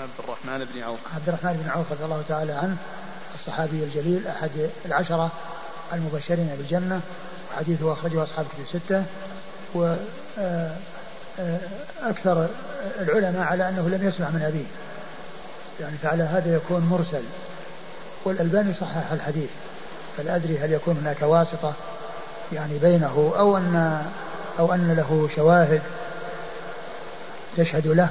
عبد الرحمن بن عوف. عبد الرحمن بن عوف رضي الله تعالى عنه الصحابي الجليل أحد العشرة المبشرين بالجنة حديثه أخرجه أصحاب كتب الستة و آه، آه، أكثر العلماء على أنه لم يسمع من أبيه. يعني فعلى هذا يكون مرسل. والألباني صحح الحديث. فلا أدري هل يكون هناك واسطة يعني بينه أو أن أو أن له شواهد تشهد له.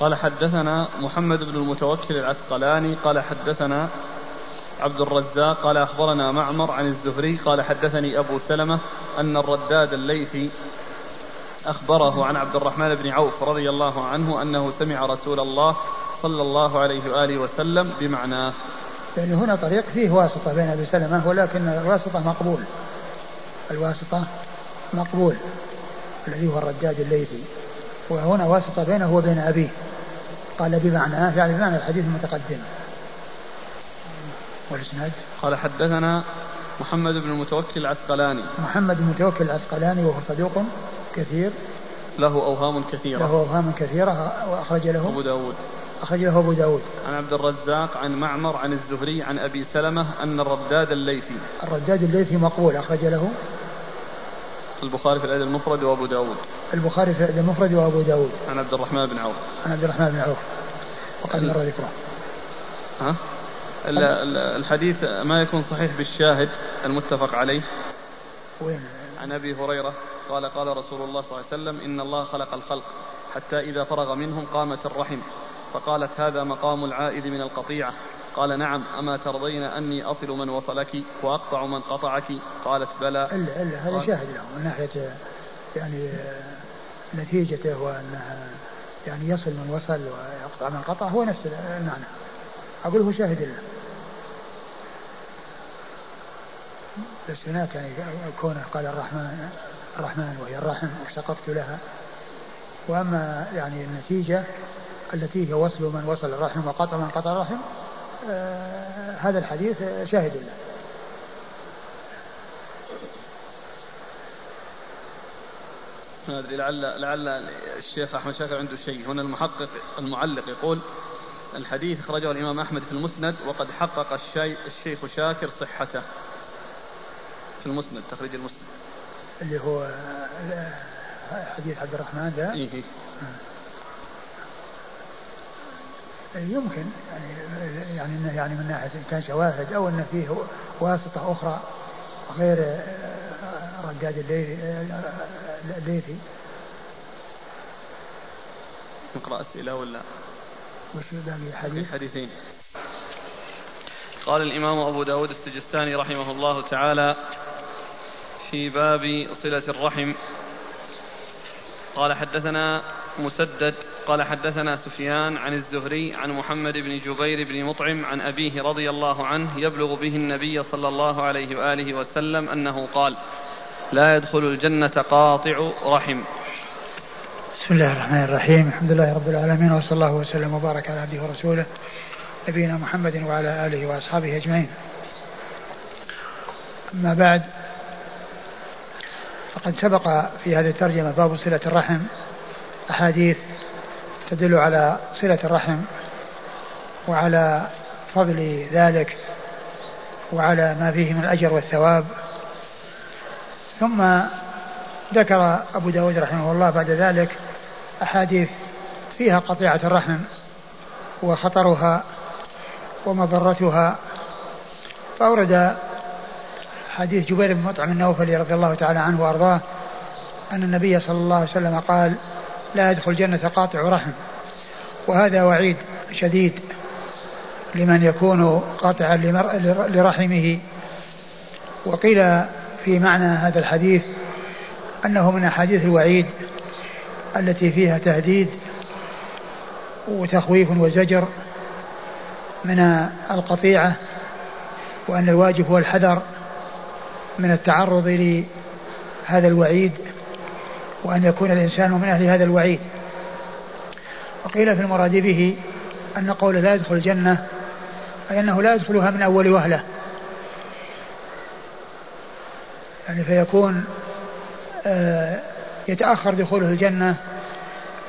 قال حدثنا محمد بن المتوكل العسقلاني قال حدثنا عبد الرزاق قال أخبرنا معمر عن الزهري قال حدثني أبو سلمة أن الرداد الليثي أخبره عن عبد الرحمن بن عوف رضي الله عنه أنه سمع رسول الله صلى الله عليه وآله وسلم بمعناه يعني هنا طريق فيه واسطة بين أبي سلمة ولكن الواسطة مقبول. الواسطة مقبول. الذي هو الرداد الليثي. وهنا واسطة بينه وبين أبيه. قال بمعناه يعني بمعنى الحديث المتقدم. والإسناد؟ قال حدثنا محمد بن المتوكل العسقلاني. محمد بن المتوكل العسقلاني وهو صدوق كثير. له أوهام كثيرة. له أوهام كثيرة وأخرج له أبو داود. أخرج له أبو داود. عن عبد الرزاق عن معمر عن الزهري عن أبي سلمة أن الرداد الليثي. الرداد الليثي مقبول أخرج له. البخاري في الأدب المفرد وأبو داود. البخاري في الأدب المفرد وأبو داود. عن عبد الرحمن بن عوف. عن عبد الرحمن بن عوف. وقد مر ذكره. ها؟ الحديث ما يكون صحيح بالشاهد المتفق عليه. وين؟ عن أبي هريرة قال قال رسول الله صلى الله عليه وسلم إن الله خلق الخلق حتى إذا فرغ منهم قامت الرحم. فقالت هذا مقام العائد من القطيعة. قال نعم أما ترضين أني أصل من وصلك وأقطع من قطعك؟ قالت بلى. إلا إلا هذا شاهد له من ناحية يعني نتيجته وأنها يعني يصل من وصل ويقطع من قطع هو نفس المعنى. أقول هو شاهد له. بس هناك يعني كونه قال الرحمن الرحمن وهي الرحم واشتققت لها. وأما يعني النتيجة التي هي وصل من وصل الرحم وقطع من قطع الرحم هذا الحديث شاهد له ما ادري لعل لعل الشيخ أحمد شاكر عنده شيء. هنا المحقق المعلق يقول الحديث أخرجه الإمام أحمد في المسند وقد حقق الشي الشيخ شاكر صحته. في المسند تخريج المسند. اللي هو حديث عبد الرحمن ذا إيه. يمكن يعني يعني انه يعني من ناحية إن كان شواهد أو إن فيه واسطة أخرى غير رداد الليثي نقرأ أسئلة ولا؟ وش باقي حديث؟ حديثين. قال الإمام أبو داود السجستاني رحمه الله تعالى في باب صلة الرحم. قال حدثنا مسدد. قال حدثنا سفيان عن الزهري عن محمد بن جبير بن مطعم عن أبيه رضي الله عنه يبلغ به النبي صلى الله عليه وآله وسلم أنه قال لا يدخل الجنة قاطع رحم. بسم الله الرحمن الرحيم. الحمد لله رب العالمين وصلى الله وسلم وبارك على عبده ورسوله نبينا محمد وعلى آله وأصحابه أجمعين. أما بعد فقد سبق في هذه الترجمة باب صلة الرحم. أحاديث تدل على صلة الرحم وعلى فضل ذلك وعلى ما فيه من الأجر والثواب. ثم ذكر أبو داود رحمه الله بعد ذلك أحاديث فيها قطيعة الرحم وخطرها ومضرتها. فأورد حديث جبير بن مطعم النوفلي رضي الله تعالى عنه وأرضاه أن النبي صلى الله عليه وسلم قال لا يدخل الجنة قاطع رحم. وهذا وعيد شديد لمن يكون قاطعا لرحمه. وقيل في معنى هذا الحديث أنه من أحاديث الوعيد التي فيها تهديد وتخويف وزجر من القطيعة وأن الواجب هو الحذر من التعرض لهذا الوعيد وأن يكون الإنسان من أهل هذا الوعيد. وقيل في المراد به أن قول لا يدخل الجنة أي أنه لا يدخلها من أول وهلة. يعني فيكون آه، يتأخر دخوله الجنة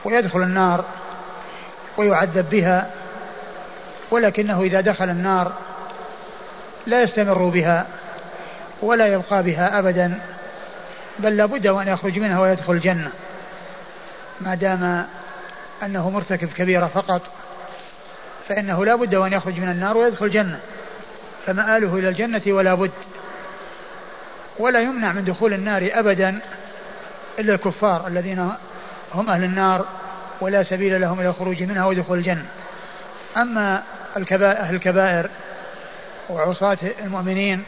ويدخل النار ويعذب بها ولكنه إذا دخل النار لا يستمر بها ولا يبقى بها أبدا. بل لابد وأن يخرج منها ويدخل الجنة. ما دام أنه مرتكب كبيرة فقط فإنه لا بد وأن يخرج من النار ويدخل الجنة. فمآله إلى الجنة ولا بد. ولا يمنع من دخول النار أبدا إلا الكفار الذين هم أهل النار ولا سبيل لهم إلى الخروج منها ودخول الجنة. أما الكبائر أهل الكبائر وعصاة المؤمنين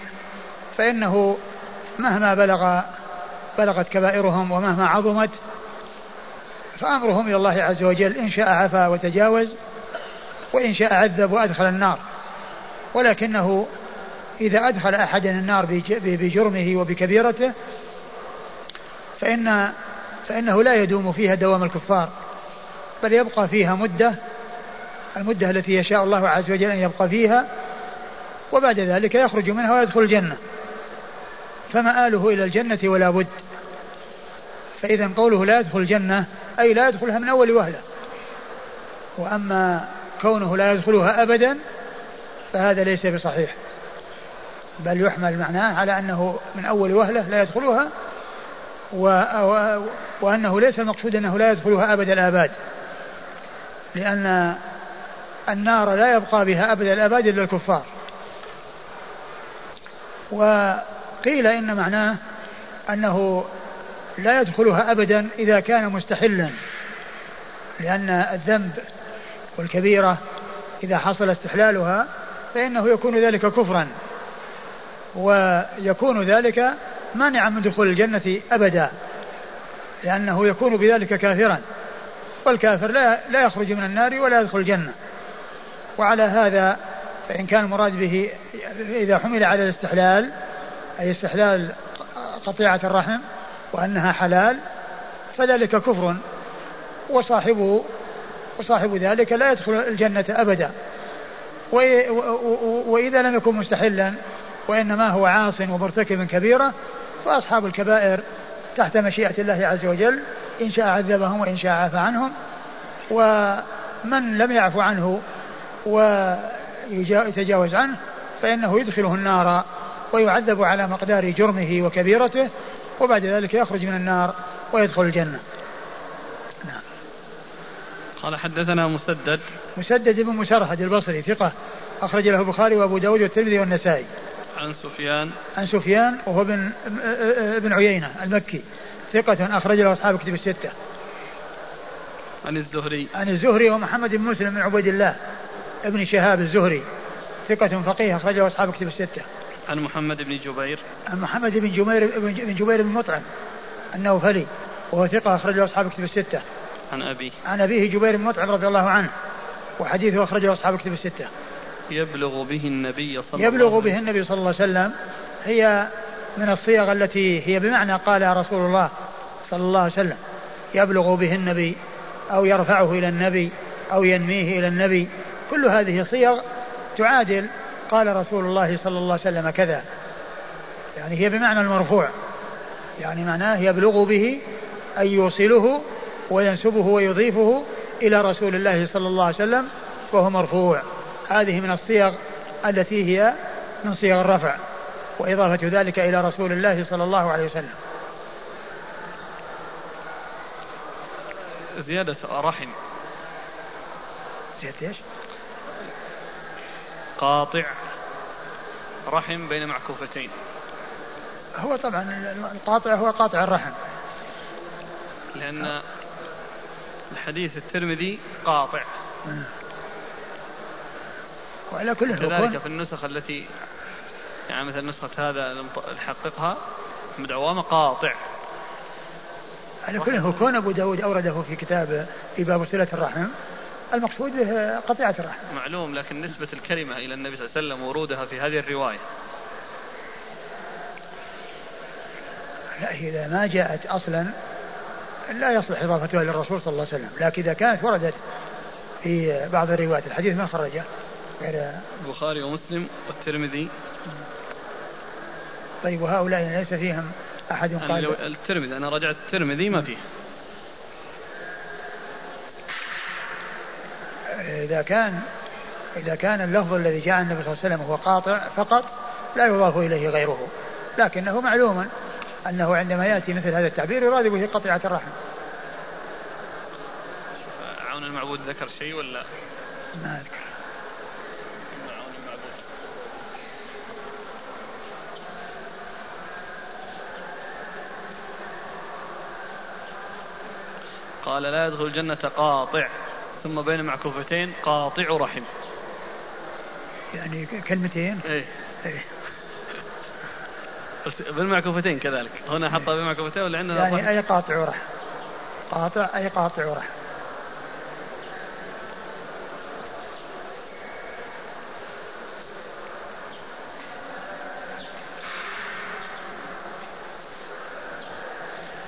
فإنه مهما بلغ بلغت كبائرهم ومهما عظمت فأمرهم إلى الله عز وجل إن شاء عفا وتجاوز وإن شاء عذب وأدخل النار. ولكنه إذا أدخل أحدا النار بجرمه وبكبيرته فإن فإنه لا يدوم فيها دوام الكفار بل يبقى فيها مدة المدة التي يشاء الله عز وجل أن يبقى فيها وبعد ذلك يخرج منها ويدخل الجنة. فمآله إلى الجنة ولا بد. فإذا قوله لا يدخل الجنة أي لا يدخلها من أول وهلة. وأما كونه لا يدخلها أبدا فهذا ليس بصحيح. بل يحمل معناه على أنه من أول وهلة لا يدخلها و... وأنه ليس المقصود أنه لا يدخلها أبد الآباد. لأن النار لا يبقى بها أبد الآباد إلا الكفار. وقيل إن معناه أنه لا يدخلها أبدا إذا كان مستحلا لأن الذنب والكبيرة إذا حصل استحلالها فإنه يكون ذلك كفرا ويكون ذلك مانعا من دخول الجنة أبدا لأنه يكون بذلك كافرا والكافر لا لا يخرج من النار ولا يدخل الجنة. وعلى هذا فإن كان المراد به إذا حمل على الاستحلال أي استحلال قطيعة الرحم وأنها حلال فذلك كفر وصاحبه وصاحب ذلك لا يدخل الجنة أبدا. وإذا لم يكن مستحلا وإنما هو عاص ومرتكب كبيرة فأصحاب الكبائر تحت مشيئة الله عز وجل إن شاء عذبهم وإن شاء عفى عنهم. ومن لم يعفو عنه ويتجاوز عنه فإنه يدخله النار. ويعذب على مقدار جرمه وكبيرته وبعد ذلك يخرج من النار ويدخل الجنة. نعم. قال حدثنا مسدد. مسدد بن مسرهد البصري ثقة أخرج له البخاري وأبو داود والترمذي والنسائي. عن سفيان. عن سفيان وهو ابن ابن عيينة المكي ثقة أخرج له أصحاب كتب الستة. عن الزهري. عن الزهري ومحمد بن مسلم بن عبيد الله ابن شهاب الزهري ثقة فقيه أخرج له أصحاب كتب الستة. عن محمد بن جبير. عن محمد بن جبير بن جبير بن مطعم النوفلي وهو ثقة أخرج له أصحاب كتب الستة. عن أبيه. عن أبيه جبير بن مطعم رضي الله عنه وحديثه أخرجه أصحاب كتب الستة. يبلغ به النبي صلى يبلغ الله به النبي صلى الله عليه وسلم هي من الصيغ التي هي بمعنى قال رسول الله صلى الله عليه وسلم. يبلغ به النبي أو يرفعه إلى النبي أو ينميه إلى النبي. كل هذه صيغ تعادل قال رسول الله صلى الله عليه وسلم كذا. يعني هي بمعنى المرفوع. يعني معناه يبلغ به أي يوصله وينسبه ويضيفه إلى رسول الله صلى الله عليه وسلم وهو مرفوع. هذه من الصيغ التي هي من صيغ الرفع وإضافة ذلك إلى رسول الله صلى الله عليه وسلم. زيادة رحم. زيادة إيش؟ قاطع رحم بين معكوفتين. هو طبعا القاطع هو قاطع الرحم. لأن الحديث الترمذي قاطع. وعلى كل كذلك في النسخ التي يعني مثل نسخة هذا لم نحققها مدعوامة قاطع. على كل هو كون أبو داود أورده في كتاب في باب صلة الرحم المقصود به قطيعة الرحم معلوم لكن نسبة الكلمة إلى النبي صلى الله عليه وسلم ورودها في هذه الرواية. لا إذا ما جاءت أصلا لا يصلح إضافتها للرسول صلى الله عليه وسلم. لكن إذا كانت وردت في بعض الروايات الحديث من خرجه غير البخاري ومسلم والترمذي. طيب وهؤلاء ليس فيهم أحد قال الترمذي أنا رجعت الترمذي ما فيه إذا كان إذا كان اللفظ الذي جاء النبي صلى الله عليه وسلم هو قاطع فقط لا يضاف إليه غيره. لكنه معلوم أنه عندما يأتي مثل هذا التعبير يراد به قطيعة الرحم. عون المعبود ذكر شيء ولا؟ ما أذكر قال لا يدخل الجنة قاطع. ثم بين معكوفتين قاطع رحم. يعني كلمتين؟ إيه, إيه. بالمعكوفتين كذلك. هنا حطها بالمعكوفتين ولا عندنا يعني أي قاطع رحم. قاطع أي قاطع رحم.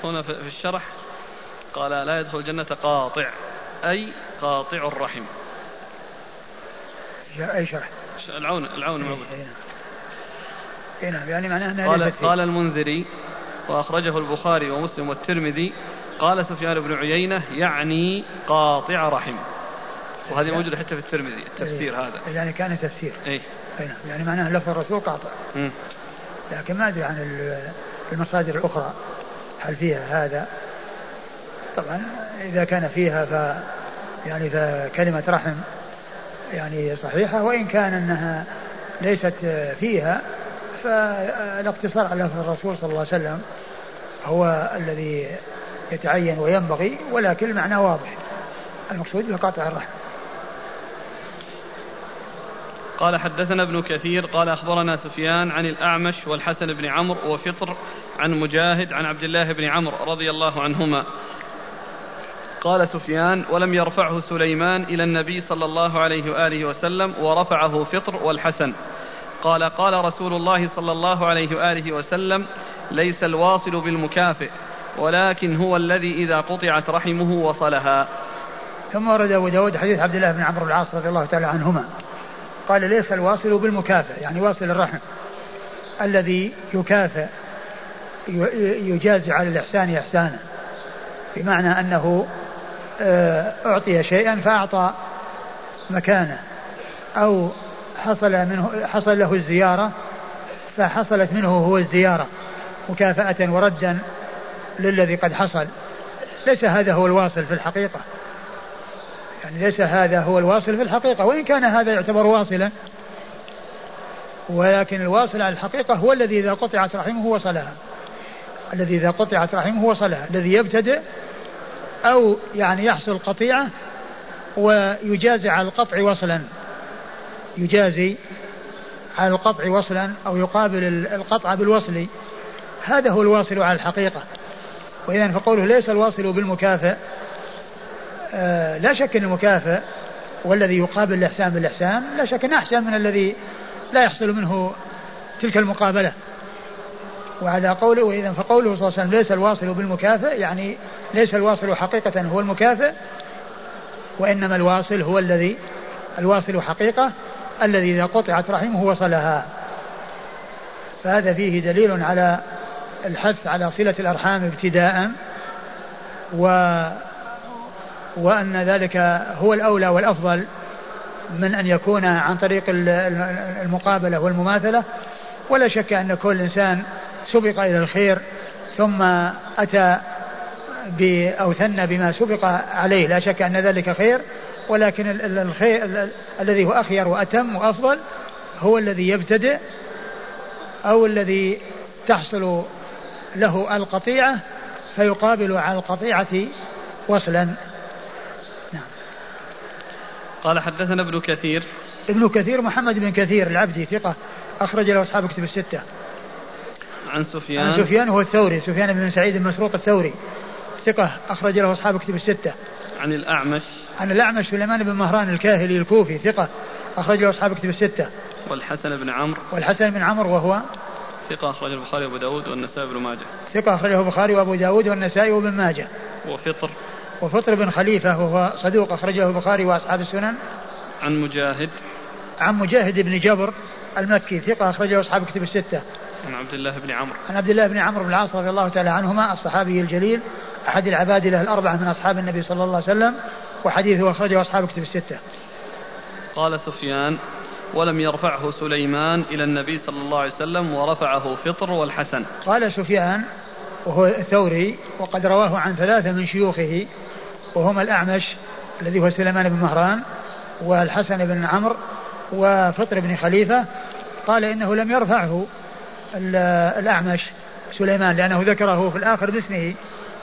هنا في الشرح قال لا يدخل الجنة قاطع. أي قاطع الرحم. أي شرح؟ العون العون موجود اي نعم. يعني معناه قال قال المنذري وأخرجه البخاري ومسلم والترمذي قال سفيان بن عيينة يعني قاطع رحم. وهذه يعني موجودة حتى في الترمذي التفسير إيه هذا. يعني كان تفسير. اي نعم. يعني معناه لفظ الرسول قاطع. لكن ما أدري عن المصادر الأخرى. هل فيها هذا؟ طبعا إذا كان فيها ف يعني فكلمة رحم يعني صحيحة وإن كان أنها ليست فيها فالاقتصار على لفظ الرسول صلى الله عليه وسلم هو الذي يتعين وينبغي ولكن المعنى واضح. المقصود بقطع الرحم. قال حدثنا ابن كثير قال أخبرنا سفيان عن الأعمش والحسن بن عمرو وفطر عن مجاهد عن عبد الله بن عمرو رضي الله عنهما. قال سفيان ولم يرفعه سليمان إلى النبي صلى الله عليه وآله وسلم ورفعه فطر والحسن. قال قال رسول الله صلى الله عليه وآله وسلم ليس الواصل بالمكافئ ولكن هو الذي إذا قطعت رحمه وصلها. ثم ورد أبو داود حديث عبد الله بن عمرو العاص رضي الله تعالى عنهما. قال ليس الواصل بالمكافئ يعني واصل الرحم الذي يكافئ يجازي على الإحسان إحسانا بمعنى أنه أعطي شيئا فأعطى مكانه أو حصل منه حصل له الزيارة فحصلت منه هو الزيارة مكافأة وردا للذي قد حصل. ليس هذا هو الواصل في الحقيقة. يعني ليس هذا هو الواصل في الحقيقة وإن كان هذا يعتبر واصلا. ولكن الواصل على الحقيقة هو الذي إذا قطعت رحمه وصلها. الذي إذا قطعت رحمه وصلها. الذي يبتدئ أو يعني يحصل قطيعة ويجازي على القطع وصلا. يجازي على القطع وصلا أو يقابل القطع بالوصل. هذا هو الواصل على الحقيقة. وإذا فقوله ليس الواصل بالمكافئ آه لا شك أن المكافئ والذي يقابل الإحسان بالإحسان لا شك أنه أحسن من الذي لا يحصل منه تلك المقابلة. وعلى قوله وإذا فقوله صلى الله عليه وسلم ليس الواصل بالمكافئ يعني ليس الواصل حقيقة هو المكافئ وإنما الواصل هو الذي الواصل حقيقة الذي إذا قطعت رحمه وصلها. فهذا فيه دليل على الحث على صلة الأرحام ابتداء و وأن ذلك هو الأولى والأفضل من أن يكون عن طريق المقابلة والمماثلة. ولا شك أن كل إنسان سبق إلى الخير ثم أتى أو ثنى بما سبق عليه. لا شك أن ذلك خير ولكن الخير الذي هو أخير وأتم وأفضل هو الذي يبتدئ أو الذي تحصل له القطيعة فيقابل على القطيعة وصلا. نعم. قال حدثنا ابن كثير. ابن كثير محمد بن كثير العبدي ثقة أخرج له أصحاب كتب الستة. عن سفيان. عن سفيان هو الثوري سفيان بن سعيد بن مسروق الثوري. ثقة أخرج له أصحاب كتب الستة. عن الأعمش. عن الأعمش سليمان بن مهران الكاهلي الكوفي ثقة أخرج له أصحاب كتب الستة. والحسن بن عمرو. والحسن بن عمرو وهو؟ ثقة أخرجه البخاري وأبو داود والنسائي بن ماجه. ثقة أخرجه البخاري وأبو داود والنسائي وابن ماجه. وفطر. وفطر بن خليفة وهو صدوق أخرجه البخاري وأصحاب السنن. عن مجاهد. عن مجاهد بن جبر المكي ثقة أخرجه أصحاب كتب الستة. عن عبد الله بن عمرو. عن عبد الله بن عمرو بن العاص رضي الله تعالى عنهما الصحابي الجليل أحد العباد له الأربعة من أصحاب النبي صلى الله عليه وسلم وحديثه أخرجه أصحاب كتب الستة. قال سفيان ولم يرفعه سليمان إلى النبي صلى الله عليه وسلم ورفعه فطر والحسن. قال سفيان وهو الثوري وقد رواه عن ثلاثة من شيوخه وهما الأعمش الذي هو سليمان بن مهران والحسن بن عمرو وفطر بن خليفة. قال إنه لم يرفعه الأعمش سليمان لأنه ذكره في الآخر باسمه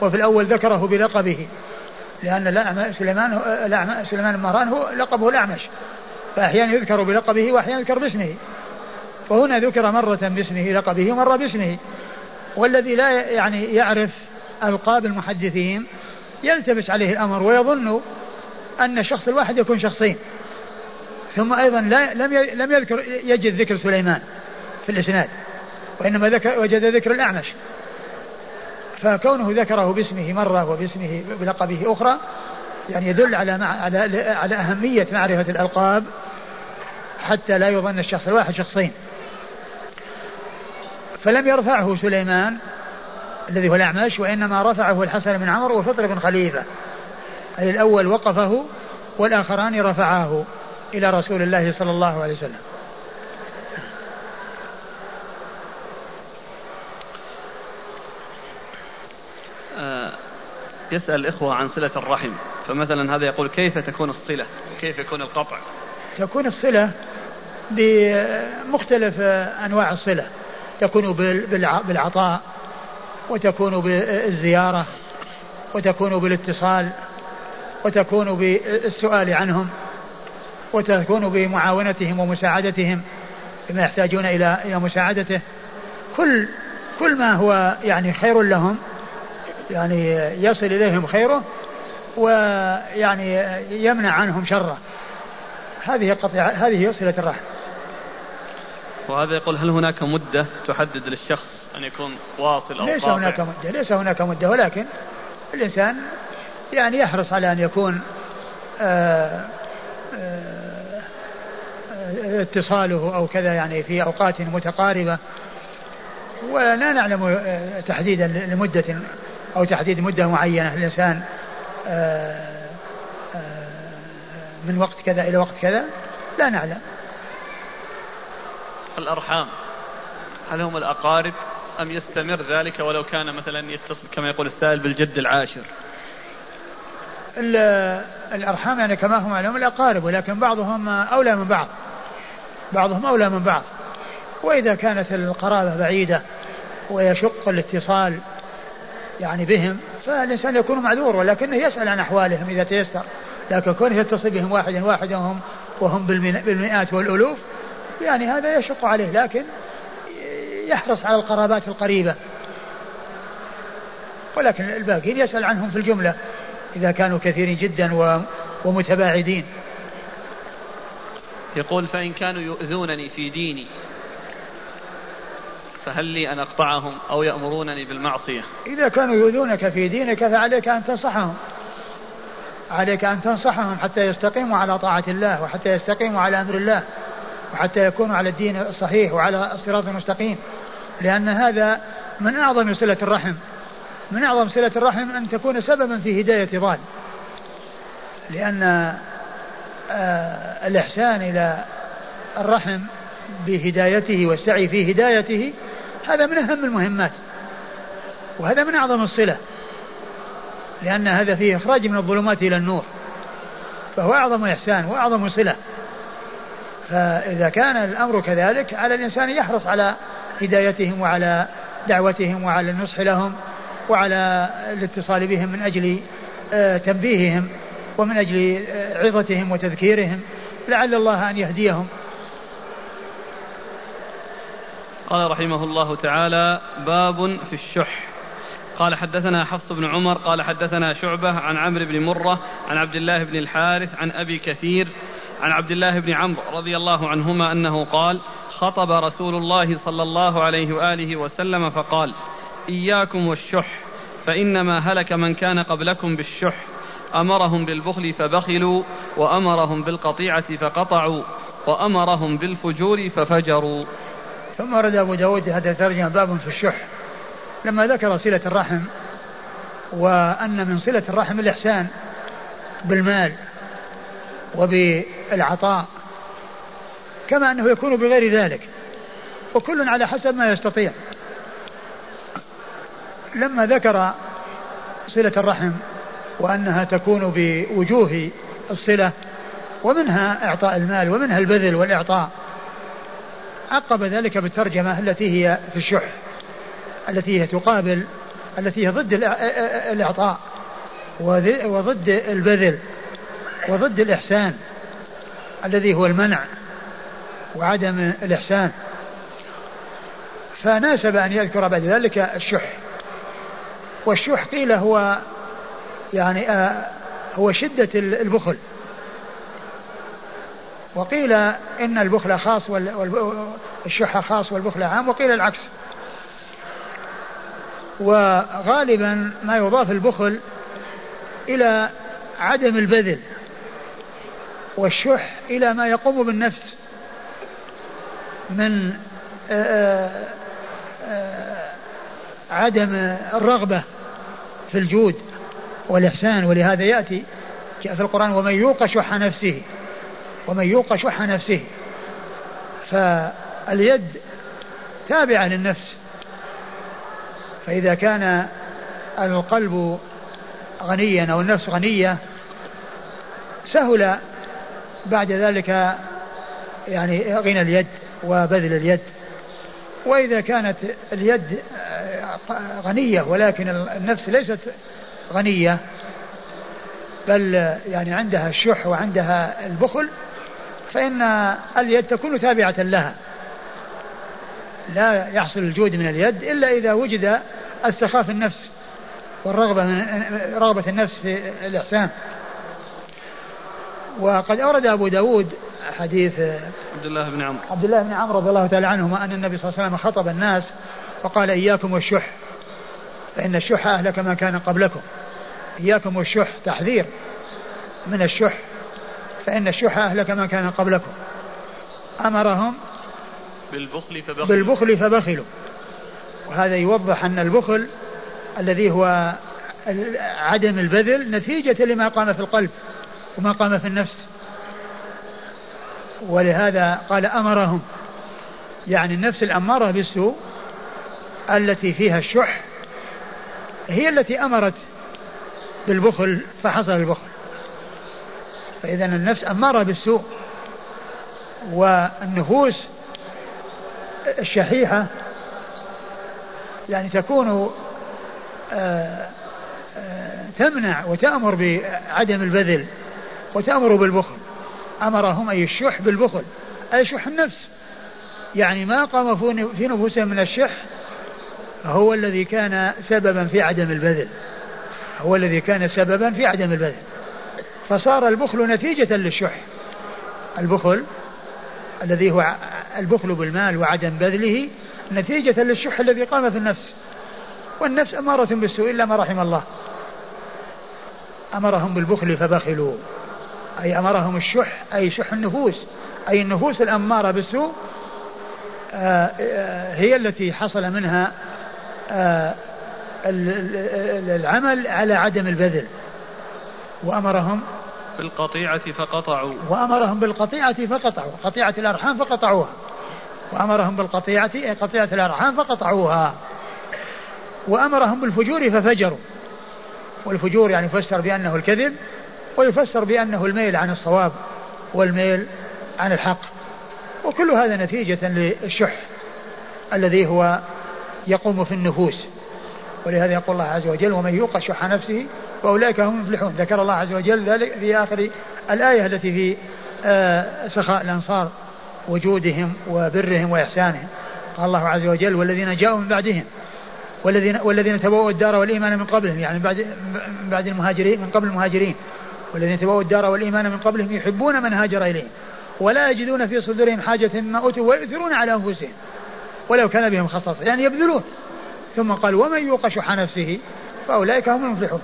وفي الأول ذكره بلقبه. لأن سليمان سليمان بن مهران هو لقبه الأعمش. فأحيانا يذكر بلقبه وأحيانا يذكر باسمه. وهنا ذكر مرة باسمه لقبه ومرة باسمه. والذي لا يعني يعرف ألقاب المحدثين يلتبس عليه الأمر ويظن أن الشخص الواحد يكون شخصين. ثم أيضا لا لم لم يذكر يجد ذكر سليمان في الإسناد. وإنما ذكر وجد ذكر الأعمش. فكونه ذكره باسمه مرة وباسمه بلقبه أخرى يعني يدل على مع على على أهمية معرفة الألقاب حتى لا يظن الشخص الواحد شخصين. فلم يرفعه سليمان الذي هو الأعمش وإنما رفعه الحسن بن عمرو وفطر بن خليفة. أي الأول وقفه والآخران رفعاه إلى رسول الله صلى الله عليه وسلم. يسأل الإخوة عن صلة الرحم. فمثلا هذا يقول كيف تكون الصلة؟ كيف يكون القطع؟ تكون الصلة بمختلف أنواع الصلة. تكون بالعطاء وتكون بالزيارة وتكون بالاتصال وتكون بالسؤال عنهم وتكون بمعاونتهم ومساعدتهم بما يحتاجون إلى إلى مساعدته. كل كل ما هو يعني خير لهم يعني يصل إليهم خيره ويعني يمنع عنهم شره. هذه قطع هذه صلة الرحم. وهذا يقول هل هناك مدة تحدد للشخص أن يكون واصل أو ليس قاطع؟ هناك مدة ليس هناك مدة ولكن الإنسان يعني يحرص على أن يكون آآ آه، آآ آه، اتصاله أو كذا يعني في أوقات متقاربة. ولا نعلم آه، تحديدا لمدة أو تحديد مدة معينة للإنسان من وقت كذا إلى وقت كذا لا نعلم. الأرحام هل هم الأقارب أم يستمر ذلك ولو كان مثلا يتصل كما يقول السائل بالجد العاشر؟ الأرحام يعني كما هم معلوم الأقارب ولكن بعضهم أولى من بعض. بعضهم أولى من بعض. وإذا كانت القرابة بعيدة ويشق الاتصال يعني بهم. فالإنسان يكون معذور ولكنه يسأل عن أحوالهم إذا تيسر. لكن كونه يتصل بهم واحد واحد وهم وهم بالمئات والألوف يعني هذا يشق عليه لكن يحرص على القرابات القريبة. ولكن الباقين يسأل عنهم في الجملة إذا كانوا كثيرين جدا ومتباعدين. يقول فإن كانوا يؤذونني في ديني فهل لي أن أقطعهم أو يأمرونني بالمعصية؟ إذا كانوا يؤذونك في دينك فعليك أن تنصحهم. عليك أن تنصحهم حتى يستقيموا على طاعة الله وحتى يستقيموا على أمر الله وحتى يكونوا على الدين الصحيح وعلى الصراط المستقيم. لأن هذا من أعظم صلة الرحم. من أعظم صلة الرحم أن تكون سببا في هداية ضال لأن آه الإحسان إلى الرحم بهدايته والسعي في هدايته هذا من أهم المهمات وهذا من أعظم الصلة لأن هذا فيه إخراج من الظلمات إلى النور فهو أعظم إحسان وأعظم صلة. فإذا كان الأمر كذلك على الإنسان يحرص على هدايتهم وعلى دعوتهم وعلى النصح لهم وعلى الاتصال بهم من أجل آه، تنبيههم ومن أجل آه، عظتهم وتذكيرهم لعل الله أن يهديهم. قال رحمه الله تعالى باب في الشح. قال حدثنا حفص بن عمر قال حدثنا شعبة عن عمرو بن مرة عن عبد الله بن الحارث عن أبي كثير عن عبد الله بن عمرو رضي الله عنهما أنه قال خطب رسول الله صلى الله عليه وآله وسلم فقال إياكم والشح فإنما هلك من كان قبلكم بالشح. أمرهم بالبخل فبخلوا وأمرهم بالقطيعة فقطعوا وأمرهم بالفجور ففجروا. ثم ورد أبو داود هذا ترجمة باب في الشح. لما ذكر صلة الرحم وأن من صلة الرحم الإحسان بالمال وبالعطاء كما أنه يكون بغير ذلك. وكل على حسب ما يستطيع. لما ذكر صلة الرحم وأنها تكون بوجوه الصلة ومنها إعطاء المال ومنها البذل والإعطاء عقب ذلك بالترجمة التي هي في الشح التي هي تقابل التي هي ضد الإعطاء وضد البذل وضد الإحسان الذي هو المنع وعدم الإحسان. فناسب أن يذكر بعد ذلك الشح. والشح قيل هو يعني هو شدة البخل. وقيل إن البخل خاص والشح خاص والبخل عام وقيل العكس. وغالبا ما يضاف البخل إلى عدم البذل والشح إلى ما يقوم بالنفس من عدم الرغبة في الجود والإحسان ولهذا يأتي في القرآن ومن يوق شح نفسه ومن يوق شح نفسه. فاليد تابعة للنفس. فإذا كان القلب غنيا أو النفس غنية سهل بعد ذلك يعني غنى اليد وبذل اليد. وإذا كانت اليد غنية ولكن النفس ليست غنية بل يعني عندها الشح وعندها البخل فإن اليد تكون تابعة لها. لا يحصل الجود من اليد إلا إذا وجد استخاف النفس والرغبة من رغبة النفس في الإحسان. وقد أورد أبو داود حديث عبد الله بن عمرو. عبد الله بن عمرو رضي الله تعالى عنهما أن النبي صلى الله عليه وسلم خطب الناس وقال إياكم والشح فإن الشح أهلك ما كان قبلكم. إياكم والشح تحذير من الشح. فإن الشح أهلك ما كان قبلكم. أمرهم بالبخل فبخلوا. بالبخل فبخلوا. وهذا يوضح أن البخل الذي هو عدم البذل نتيجة لما قام في القلب وما قام في النفس. ولهذا قال أمرهم. يعني النفس الأمارة بالسوء التي فيها الشح هي التي أمرت بالبخل فحصل البخل. فإذا النفس أمارة بالسوء والنفوس الشحيحة يعني تكون آه، آه، تمنع وتأمر بعدم البذل وتأمر بالبخل. أمرهم أي الشح بالبخل أي شح النفس. يعني ما قام في نفوسهم من الشح هو الذي كان سببا في عدم البذل. هو الذي كان سببا في عدم البذل. فصار البخل نتيجة للشح. البخل الذي هو البخل بالمال وعدم بذله نتيجة للشح الذي قام في النفس. والنفس أمارة بالسوء إلا ما رحم الله. أمرهم بالبخل فبخلوا. أي أمرهم الشح أي شح النفوس. أي النفوس الأمارة بالسوء آه، آه، هي التي حصل منها آه، العمل على عدم البذل. وأمرهم بالقطيعة فقطعوا. وأمرهم بالقطيعة فقطعوا. قطيعة الأرحام فقطعوها. وأمرهم بالقطيعة أي قطيعة الأرحام فقطعوها. وأمرهم بالفجور ففجروا. والفجور يعني يفسر بأنه الكذب ويفسر بأنه الميل عن الصواب والميل عن الحق. وكل هذا نتيجة للشح الذي هو يقوم في النفوس. ولهذا يقول الله عز وجل ومن يوق شح نفسه فأولئك هم المفلحون. ذكر الله عز وجل ذلك في آخر الآية التي في آه، سخاء الأنصار وجودهم وبرهم وإحسانهم. قال الله عز وجل والذين جاءوا من بعدهم والذين والذين تبوأوا الدار والإيمان من قبلهم يعني بعد من بعد المهاجرين من قبل المهاجرين. والذين تبوأوا الدار والإيمان من قبلهم يحبون من هاجر إليهم ولا يجدون في صدورهم حاجة مما أوتوا ويؤثرون على أنفسهم ولو كان بهم خصاصة. يعني يبذلون. ثم قال ومن يوق شح نفسه فأولئك هم المفلحون.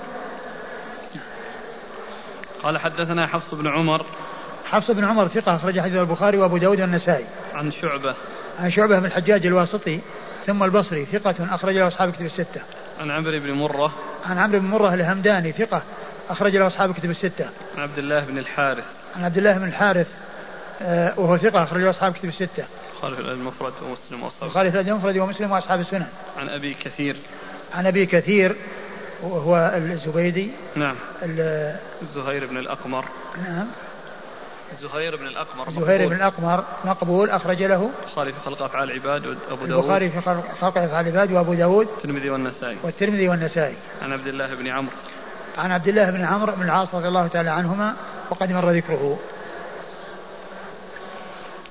قال حدثنا حفص بن عمر. حفص بن عمر ثقة أخرج حديث البخاري وأبو داود والنسائي. عن شعبة. عن شعبة بن الحجاج الواسطي ثم البصري ثقة أخرج له أصحاب كتب الستة. عن عمرو بن مرة. عن عمرو بن مرة الهمداني ثقة أخرج له أصحاب كتب الستة. عن عبد الله بن الحارث. عن عبد الله بن الحارث آه، وهو ثقة أخرجه أصحاب كتب الستة. خالف المفرد ومسلم وأصحاب خالف المفرد ومسلم وأصحاب السنن. عن أبي كثير. عن أبي كثير وهو الزبيدي. نعم. زهير بن الأقمر. نعم. زهير بن الأقمر زهير بن الأقمر مقبول أخرج له. البخاري في خلق أفعال العباد وأبو داود. البخاري في خلق أفعال العباد وأبو داود. الترمذي والنسائي. والترمذي والنسائي. عن عبد الله بن عمرو. عن عبد الله بن عمرو بن العاص رضي الله تعالى عنهما وقد مر ذكره.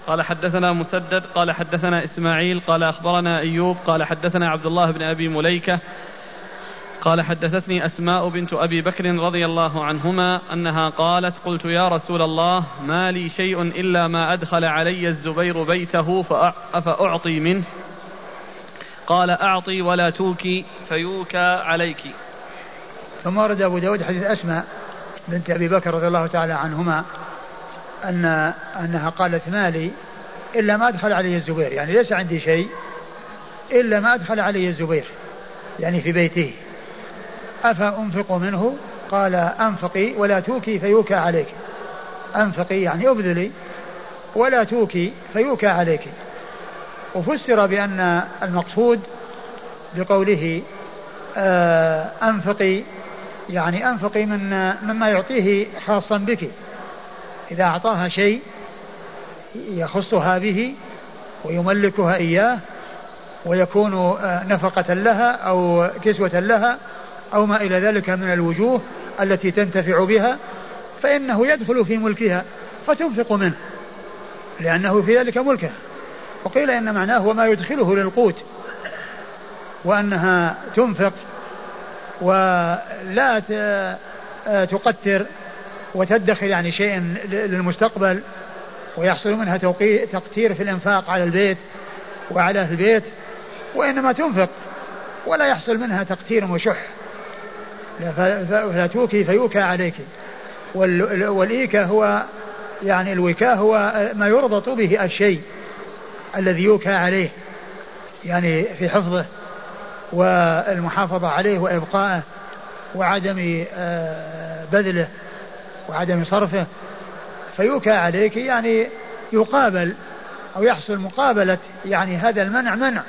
قال حدثنا مسدد قال حدثنا إسماعيل قال أخبرنا أيوب قال حدثنا عبد الله بن أبي مليكة قال حدثتني أسماء بنت أبي بكر رضي الله عنهما أنها قالت قلت يا رسول الله ما لي شيء إلا ما أدخل علي الزبير بيته فأعطي منه. قال أعطي ولا توكي فيوكى عليك. ثم ورد أبو داود حديث أسماء بنت أبي بكر رضي الله تعالى عنهما أن أنها قالت ما لي إلا ما أدخل علي الزبير. يعني ليس عندي شيء إلا ما أدخل علي الزبير. يعني في بيته. أفأنفق منه؟ قال أنفقي ولا توكي فيوكى عليك. أنفقي يعني أبذلي. ولا توكي فيوكى عليك. وفسر بأن المقصود بقوله آه، أنفقي يعني أنفقي من مما يعطيه خاصا بك. إذا أعطاها شيء يخصها به ويملكها إياه ويكون آه، نفقة لها أو كسوة لها أو ما إلى ذلك من الوجوه التي تنتفع بها فإنه يدخل في ملكها فتنفق منه لأنه في ذلك ملكه. وقيل إن معناه وما يدخله للقوت وأنها تنفق ولا تقتر وتدخر يعني شيئا للمستقبل ويحصل منها تقتير في الإنفاق على البيت وعلى البيت وإنما تنفق ولا يحصل منها تقتير وشح فلا توكي فيوكى عليك. والإيكا هو يعني الوكاء هو ما يربط به الشيء الذي يوكى عليه يعني في حفظه والمحافظة عليه وإبقائه وعدم آه، بذله وعدم صرفه. فيوكى عليك يعني يقابل أو يحصل مقابلة يعني هذا المنع منع.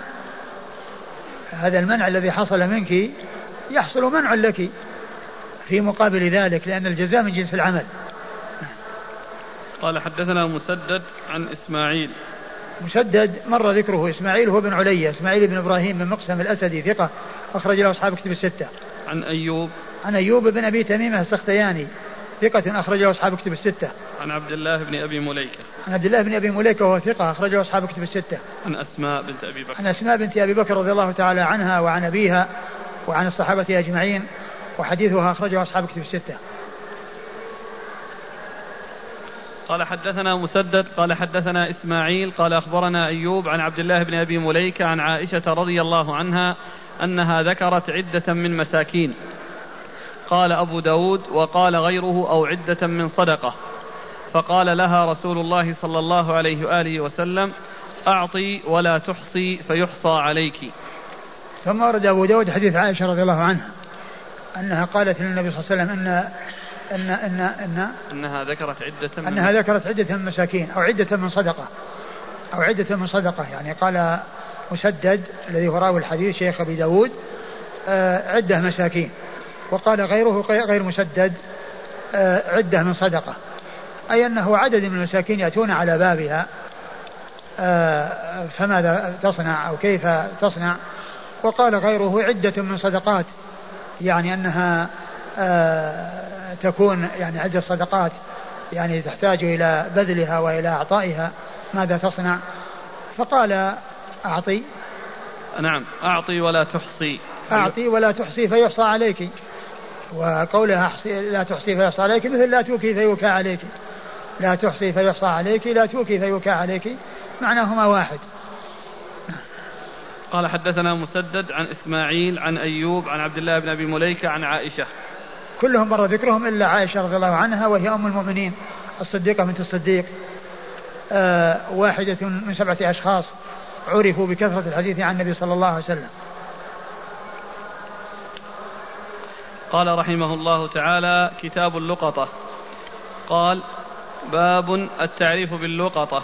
هذا المنع الذي حصل منك يحصل منع لك في مقابل ذلك لأن الجزاء من جنس العمل قال حدثنا مسدد عن إسماعيل مسدد مر ذكره إسماعيل هو بن عليا إسماعيل بن إبراهيم بن مقسم الأسدي ثقة أخرج له أصحاب كتب الستة عن أيوب عن أيوب بن أبي تميمة السختياني ثقة أخرجه أصحاب كتب الستة. عن عبد الله بن أبي مليكة. عن عبد الله بن أبي مليكة وهو ثقة أخرجه أصحاب كتب الستة. عن أسماء بنت أبي بكر. عن أسماء بنت أبي بكر رضي الله تعالى عنها وعن أبيها وعن الصحابة أجمعين وحديثها أخرجه أصحاب كتب الستة. قال حدثنا مسدد قال حدثنا إسماعيل قال أخبرنا أيوب عن عبد الله بن أبي مليكة عن عائشة رضي الله عنها أنها ذكرت عدة من مساكين. قال أبو داود وقال غيره أو عدة من صدقة. فقال لها رسول الله صلى الله عليه وآله وسلم أعطي ولا تحصي فيحصى عليك. ثم ورد أبو داود حديث عائشة رضي الله عنها أنها قالت للنبي صلى الله عليه وسلم أن أن أن أن أنها ذكرت عدة من أنها ذكرت عدة من مساكين أو عدة من صدقة أو عدة من صدقة يعني قال مسدد الذي هو راوي الحديث شيخ أبي داود آه، عدة مساكين وقال غيره غير مسدد آه، عدة من صدقة أي أنه عدد من المساكين يأتون على بابها آه، فماذا تصنع أو كيف تصنع؟ وقال غيره عدة من صدقات يعني أنها آه، تكون يعني عدة صدقات يعني تحتاج إلى بذلها وإلى إعطائها ماذا تصنع؟ فقال أعطي. نعم أعطي ولا تحصي. أعطي ولا تحصي فيحصى عليك. وقولها لا تحصي فيحصى عليك مثل لا توكي فيوكى عليك. لا تحصي فيحصى عليك لا توكي فيوكى عليك معناهما واحد. قال حدثنا مسدد عن إسماعيل عن أيوب عن عبد الله بن أبي مليكة عن عائشة. كلهم مر ذكرهم إلا عائشة رضي الله عنها وهي أم المؤمنين الصديقة بنت الصديق. آه واحدة من سبعة أشخاص عرفوا بكثرة الحديث عن النبي صلى الله عليه وسلم. قال رحمه الله تعالى كتاب اللقطة. قال باب التعريف باللقطة.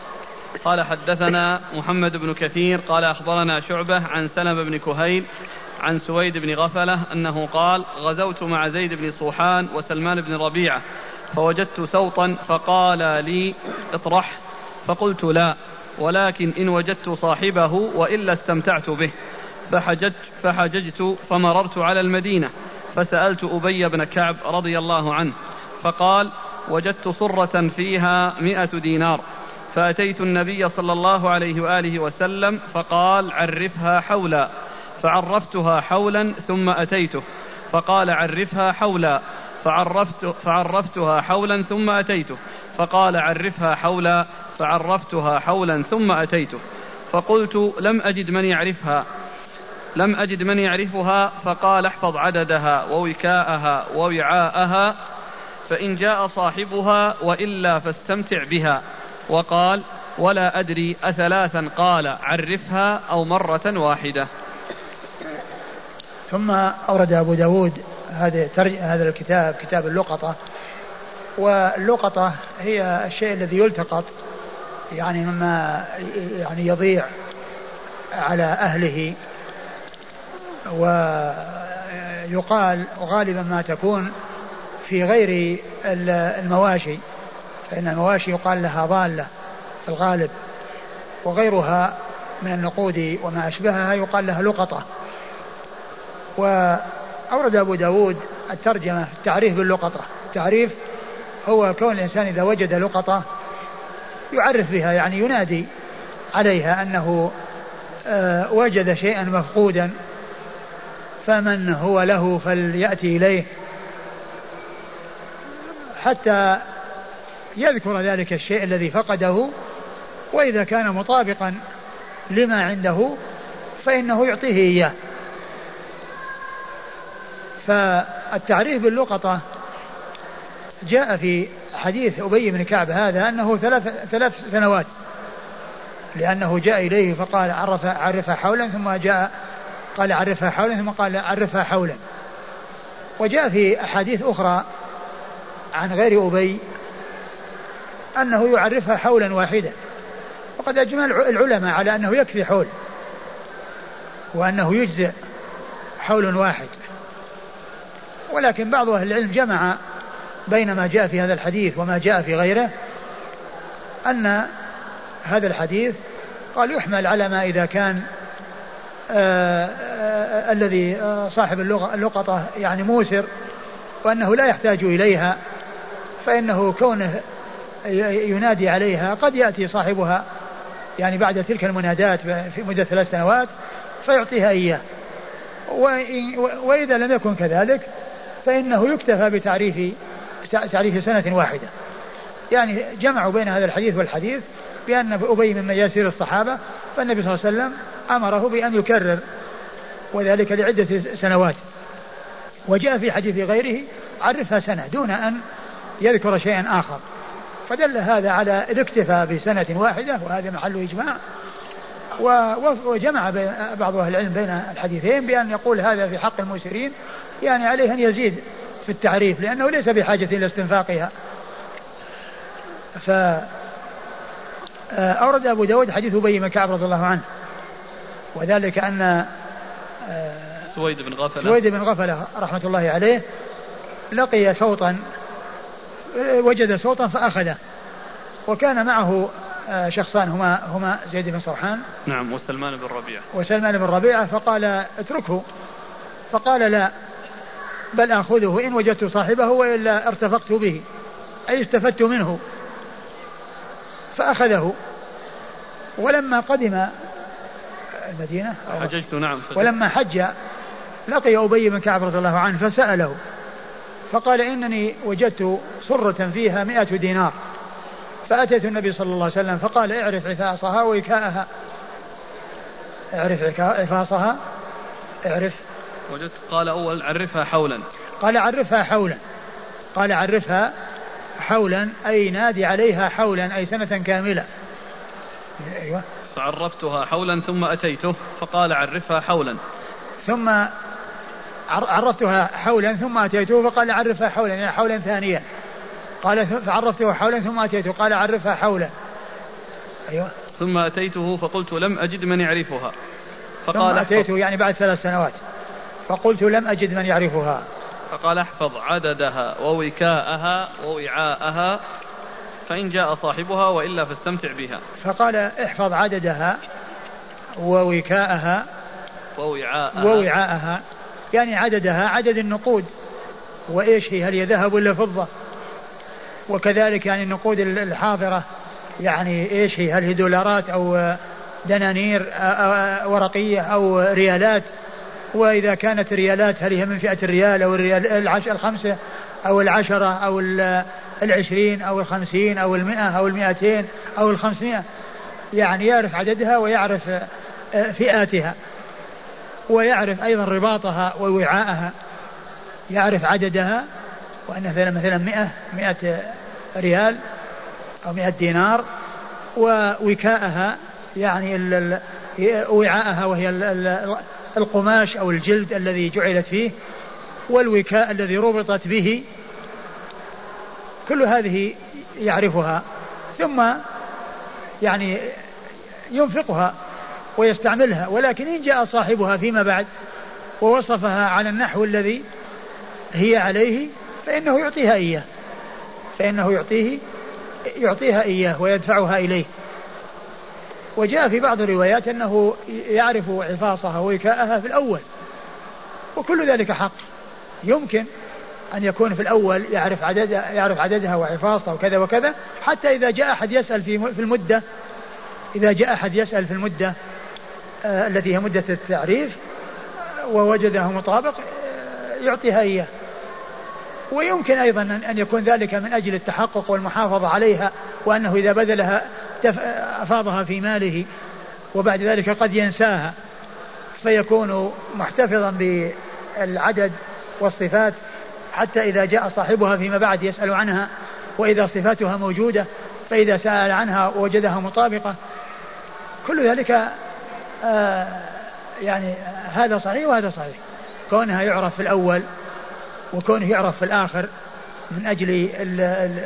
قال حدثنا محمد بن كثير قال أخبرنا شعبة عن سلم بن كهيل عن سويد بن غفلة أنه قال غزوت مع زيد بن صوحان وسلمان بن ربيعة فوجدت سوطا فقال لي اطرح فقلت لا ولكن إن وجدت صاحبه وإلا استمتعت به فحججت, فحججت فمررت على المدينة فسألت أبي بن كعب رضي الله عنه فقال وجدت صرة فيها مئة دينار فأتيت النبي صلى الله عليه وآله وسلم فقال عرفها حولا فعرفتها حولا ثم أتيته فقال عرفها حولا فعرفت فعرفتها حولا ثم أتيته فقال عرفها حولا فعرفتها حولا ثم أتيته فقلت لم أجد من يعرفها لم أجد من يعرفها فقال احفظ عددها ووكاءها ووعاءها فإن جاء صاحبها وإلا فاستمتع بها. وقال ولا أدري أثلاثا قال عرفها أو مرة واحدة. ثم أورد أبو داود هذا هذا الكتاب كتاب اللقطة. واللقطة هي الشيء الذي يلتقط يعني مما يعني يضيع على أهله. ويقال غالبا ما تكون في غير المواشي. فإن المواشي يقال لها ضالة في الغالب وغيرها من النقود وما أشبهها يقال لها لقطة. وأورد أبو داود الترجمة التعريف باللقطة. التعريف هو كون الإنسان إذا وجد لقطة يعرف بها يعني ينادي عليها أنه آه، وجد شيئا مفقودا فمن هو له فليأتي إليه. حتى يذكر ذلك الشيء الذي فقده وإذا كان مطابقا لما عنده فإنه يعطيه إياه. فالتعريف باللقطة جاء في حديث أبي بن كعب هذا أنه ثلاث, ثلاث سنوات لأنه جاء إليه فقال عرف عرفها حولا ثم جاء قال عرفها حولا ثم قال عرفها حولا. وجاء في أحاديث أخرى عن غير أبي أنه يعرفها حولا واحدا. وقد أجمع العلماء على أنه يكفي حول. وأنه يجزئ حول واحد. ولكن بعض أهل العلم جمع بين ما جاء في هذا الحديث وما جاء في غيره أن هذا الحديث قال يحمل على ما إذا كان آآ آه، آآ آه، الذي آه، صاحب اللغة اللقطة يعني موسر وأنه لا يحتاج إليها فإنه كونه ينادي عليها قد يأتي صاحبها يعني بعد تلك المنادات في مدة ثلاث سنوات فيعطيها إياه. وإذا لم يكن كذلك فإنه يكتفى بتعريف تعريف سنة واحدة. يعني جمعوا بين هذا الحديث والحديث بأن أبي من مياسير الصحابة فالنبي صلى الله عليه وسلم أمره بأن يكرر وذلك لعدة سنوات. وجاء في حديث غيره عرفها سنة دون أن يذكر شيئا آخر. فدل هذا على الاكتفاء بسنة واحدة وهذا محل إجماع. وجمع بعض أهل العلم بين الحديثين بأن يقول هذا في حق المسرين يعني عليه أن يزيد في التعريف لأنه ليس بحاجة إلى استنفاقها. ف آه، أورد أبو داود حديث أبي بن كعب رضي الله عنه وذلك أن آه، سويد بن غفلة. سويد بن غفلة رحمة الله عليه لقي صوتا آه، وجد صوتا فأخذه وكان معه شخصان هما هما زيد بن صوحان نعم وسلمان بن ربيعة. وسلمان بن ربيعة فقال اتركه. فقال لا بل آخذه إن وجدت صاحبه وإلا ارتفقت به أي استفدت منه. فأخذه. ولما قدم المدينة حججت نعم ولما حج لقي أبي بن كعب رضي الله عنه فسأله. فقال إنني وجدت صرة فيها مئة دينار. فأتيت النبي صلى الله عليه وسلم فقال اعرف عفاصها وإكاءها. اعرف عفاصها اعرف. وجدت قال أول عرفها حولا. قال عرفها حولا. قال عرفها حولا أي نادي عليها حولا أي سنة كاملة. أيوة. فعرفتها حولا ثم أتيته فقال عرفها حولا. ثم عرفتها حولا ثم أتيته فقال عرفها حولا يعني حولا ثانيا قال فعرفته حولا ثم أتيته قال عرفها حولا. أيوة. ثم أتيته فقلت لم أجد من يعرفها. فقال ثم أتيته يعني بعد ثلاث سنوات. فقلت لم أجد من يعرفها. فقال احفظ عددها ووكاءها ووعاءها فإن جاء صاحبها وإلا فاستمتع بها. فقال احفظ عددها ووكاءها ووعاءها. ووعاءها. يعني عددها عدد النقود. وإيش هي؟ هل هي ذهب ولا فضة؟ وكذلك يعني النقود الحاضرة يعني إيش هي؟ هل هي دولارات أو دنانير ورقية أو ريالات؟ وإذا كانت ريالات هل هي من فئة الريال أو الريال العش الخمسة أو العشرة أو العشرين أو الخمسين أو المئة أو المئتين أو الخمسمائة؟ يعني يعرف عددها ويعرف فئاتها. ويعرف أيضا رباطها ووعاءها يعرف عددها وأن مثلا مثلا مئة مئة ريال أو مئة دينار ووكاءها يعني وعاءها وهي القماش أو الجلد الذي جعلت فيه والوكاء الذي ربطت به. كل هذه يعرفها ثم يعني ينفقها. ويستعملها ولكن إن جاء صاحبها فيما بعد ووصفها على النحو الذي هي عليه فإنه يعطيها إياه. فإنه يعطيه يعطيها إياه ويدفعها إليه. وجاء في بعض الروايات أنه يعرف عفاصها ووكاءها في الأول وكل ذلك حق. يمكن أن يكون في الأول يعرف عدد يعرف عددها وعفاصها وكذا وكذا حتى إذا جاء أحد يسأل في المدة إذا جاء أحد يسأل في المدة التي هي مدة التعريف ووجده مطابق آه يعطيها إياه. ويمكن أيضا أن يكون ذلك من أجل التحقق والمحافظة عليها وأنه إذا بذلها أفاضها في ماله وبعد ذلك قد ينساها. فيكون محتفظا بالعدد والصفات حتى إذا جاء صاحبها فيما بعد يسأل عنها وإذا صفاتها موجودة فإذا سأل عنها وجدها مطابقة. كل ذلك آه يعني هذا صحيح وهذا صحيح. كونها يعرف في الأول وكونه يعرف في الآخر من أجل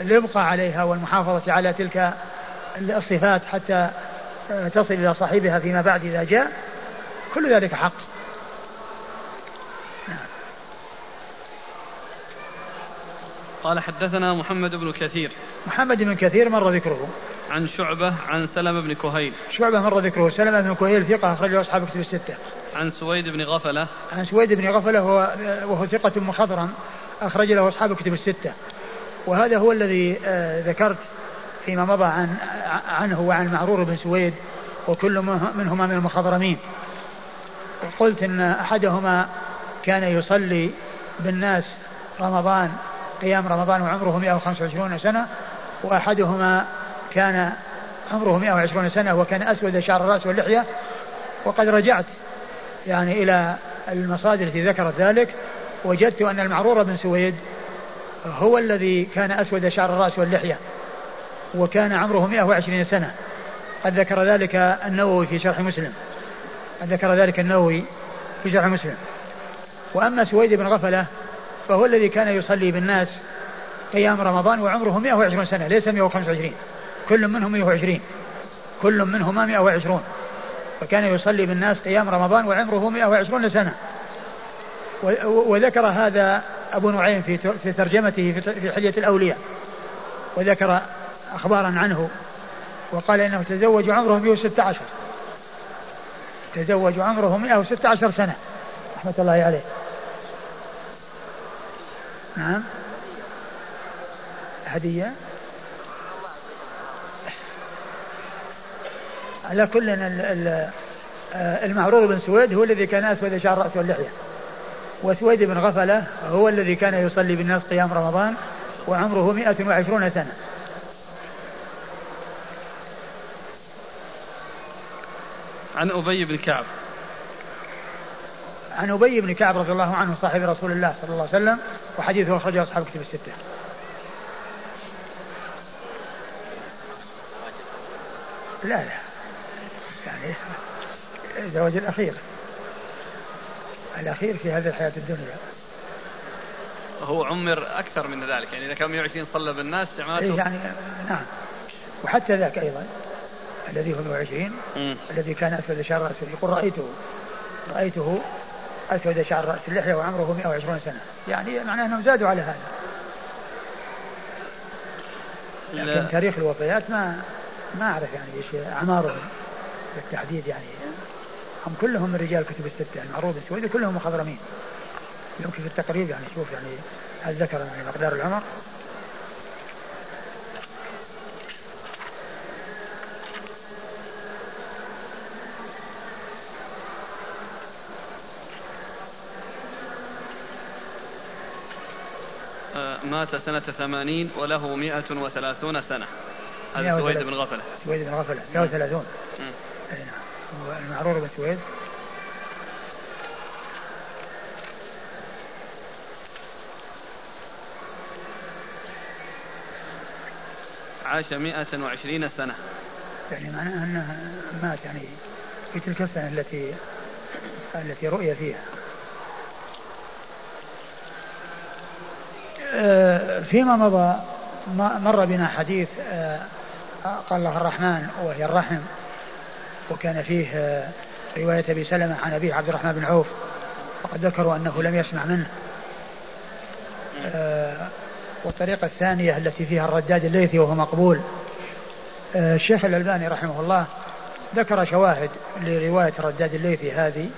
الإبقاء عليها والمحافظة على تلك الصفات حتى آه، تصل إلى صاحبها فيما بعد إذا جاء كل ذلك حق. قال حدثنا محمد بن كثير. محمد بن كثير مر ذكره. عن شعبة عن سلمة بن كهيل. شعبة مر ذكره. سلمة بن كهيل ثقة أخرجه أصحاب كتب الستة. عن سويد بن غفلة. عن سويد بن غفلة وهو, وهو ثقة مخضرم أخرج له أصحاب كتب الستة. وهذا هو الذي آه، ذكرت فيما مضى عن عنه وعن معرور بن سويد وكل منهما من المخضرمين. قلت إن أحدهما كان يصلي بالناس رمضان قيام رمضان وعمره 125 سنة وأحدهما كان عمره 120 سنة وكان أسود شعر الرأس واللحية وقد رجعت يعني إلى المصادر التي ذكرت ذلك وجدت أن المعرور بن سويد هو الذي كان أسود شعر الرأس واللحية وكان عمره 120 سنة. قد ذكر ذلك النووي في شرح مسلم. قد ذكر ذلك النووي في شرح مسلم. وأما سويد بن غفلة فهو الذي كان يصلي بالناس قيام رمضان وعمره 120 سنة ليس 125 كل منهم 120 كل منهما 120 فكان يصلي بالناس قيام رمضان وعمره 120 سنة وذكر هذا أبو نعيم في ترجمته في حلية الأولياء. وذكر أخبارا عنه. وقال إنه تزوج عمره 116 تزوج عمره 116 سنة. رحمة الله عليه. نعم. هدية؟ على كل المعرور بن سويد هو الذي كان أسود شعر رأسه واللحية. وسويد بن غفلة هو الذي كان يصلي بالناس قيام رمضان وعمره 120 سنة. عن أبي بن كعب. عن أبي بن كعب رضي الله عنه صاحب رسول الله صلى الله عليه وسلم وحديثه أخرجه أصحاب كتب الستة. لا لا. الزواج الأخير. الأخير في هذه الحياة الدنيا. هو عمر أكثر من ذلك يعني إذا كان 120 صلى بالناس إيه يعني نعم. وحتى ذاك أيضا الذي هو 120 الذي كان أسود شعر رأسه. يقول رأيته رأيته أسود شعر رأس اللحية وعمره 120 سنة. يعني معناه أنهم زادوا على هذا. لكن تاريخ الوفيات ما ما أعرف يعني إيش أعمارهم بالتحديد يعني. هم كلهم من رجال كتب الستة المعروف السويدي كلهم مخضرمين. يمكن في التقريب يعني شوف يعني هل ذكر يعني مقدار العمر. آه، مات سنة ثمانين وله مئة وثلاثون سنة. هذا سويد بن غفلة. سويد بن غفلة 130 أي نعم. المعرور بن سويد عاش مئة وعشرين سنة. يعني معناه أنه مات يعني في تلك السنة التي التي رؤي فيها. آه، فيما مضى مر بنا حديث آه، قال الله الرحمن وهي الرحم. وكان فيه آه، رواية أبي سلمة عن أبي عبد الرحمن بن عوف وقد ذكروا أنه لم يسمع منه. والطريقة الثانية التي فيها الرداد الليثي وهو مقبول الشيخ الألباني رحمه الله ذكر شواهد لرواية الرداد الليثي هذه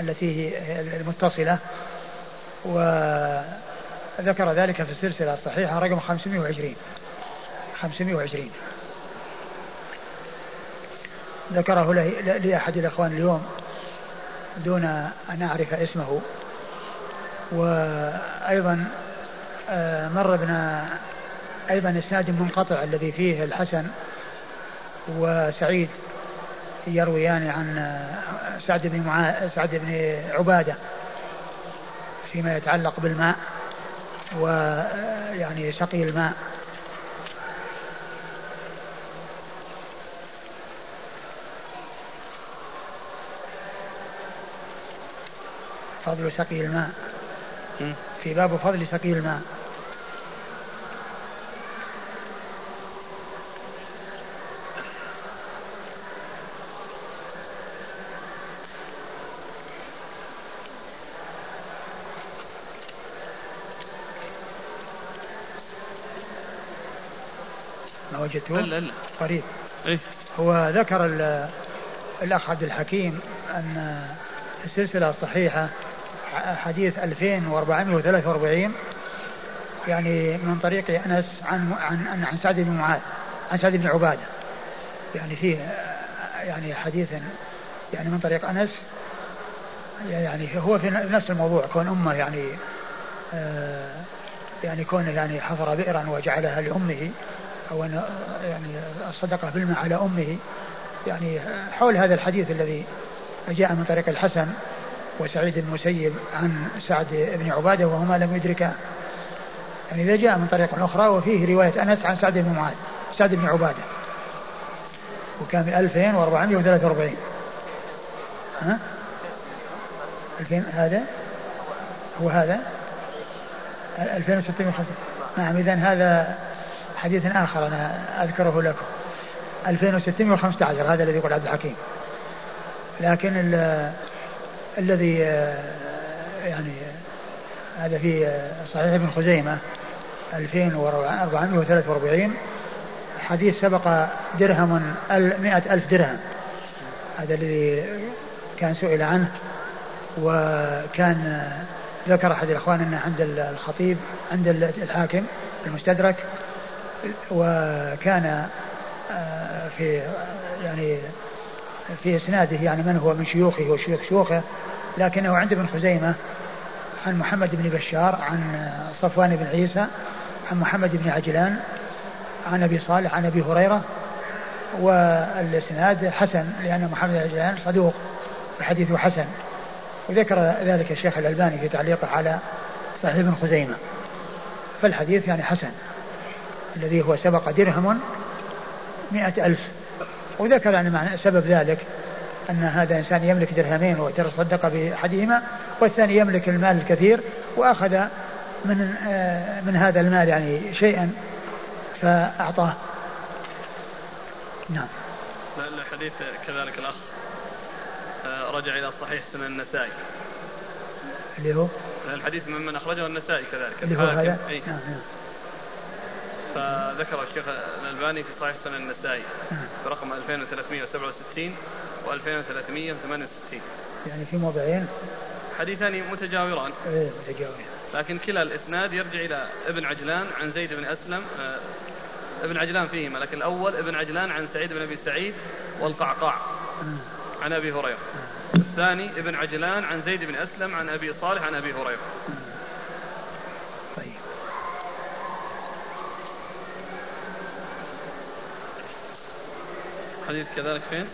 التي هي المتصلة و ذكر ذلك في السلسلة الصحيحة رقم 520 520 ذكره لأحد الأخوان اليوم دون أن أعرف اسمه. وأيضا آه، مر بنا أيضا إسناد منقطع الذي فيه الحسن وسعيد يرويان عن آه، سعد بن معا... سعد بن عبادة فيما يتعلق بالماء ويعني سقي الماء. فضل سقي الماء. في باب فضل سقي الماء. وجدته؟ لا لا قريب. إيه؟ هو ذكر الأخ عبد الحكيم أن السلسلة الصحيحة حديث 2443 يعني من طريق أنس عن عن عن سعد بن معاذ عن سعد بن عبادة. يعني فيه يعني حديث يعني من طريق أنس يعني هو في نفس الموضوع كون أمه يعني آه يعني كونه يعني حفر بئرا وجعلها لأمه أو أن يعني الصدقة بالماء على أمه يعني حول هذا الحديث الذي جاء من طريق الحسن. وسعيد المسيب عن سعد بن عبادة وهما لم يدركا يعني إذا جاء من طريق أخرى وفيه رواية أنس عن سعد بن معاذ سعد بن عبادة. وكان من 2443 ها؟ 2000 هذا؟ هو هذا؟ 2605 نعم إذا هذا حديث آخر أنا أذكره لكم. 2615 هذا الذي يقول عبد الحكيم. لكن الذي يعني هذا في صحيح ابن خزيمة 2443 حديث سبق درهم مئة ألف درهم. هذا الذي كان سئل عنه وكان ذكر أحد الإخوان أنه عند الخطيب عند الحاكم المستدرك وكان آه، في يعني في إسناده يعني من هو؟ من شيوخه وشيوخ شيوخه لكنه عند ابن خزيمة عن محمد بن بشار عن صفوان بن عيسى عن محمد بن عجلان عن أبي صالح عن أبي هريرة والإسناد حسن لأن محمد بن عجلان صدوق وحديثه حسن. وذكر ذلك الشيخ الألباني في تعليقه على صحيح ابن خزيمة. فالحديث يعني حسن الذي هو سبق درهم مئة ألف. وذكر أن معنى سبب ذلك أن هذا إنسان يملك درهمين وتصدق بأحدهما والثاني يملك المال الكثير وأخذ من آه، من هذا المال يعني شيئا فأعطاه. نعم. الحديث كذلك الأخ آه، رجع إلى صحيح سنن النسائي. اللي هو؟ الحديث ممن أخرجه النسائي كذلك اللي هو هذا؟ نعم نعم. فذكر الشيخ الألباني في صحيح سنن النسائي. برقم 2367 و 2368 يعني في موضعين؟ حديثان متجاوران. إيه متجاوران لكن كلا الإسناد يرجع إلى ابن عجلان عن زيد بن أسلم آه ابن عجلان فيهما لكن الأول ابن عجلان عن سعيد بن أبي سعيد والقعقاع. عن أبي هريرة. الثاني ابن عجلان عن زيد بن أسلم عن أبي صالح عن أبي هريرة طيب حديث كذلك فين؟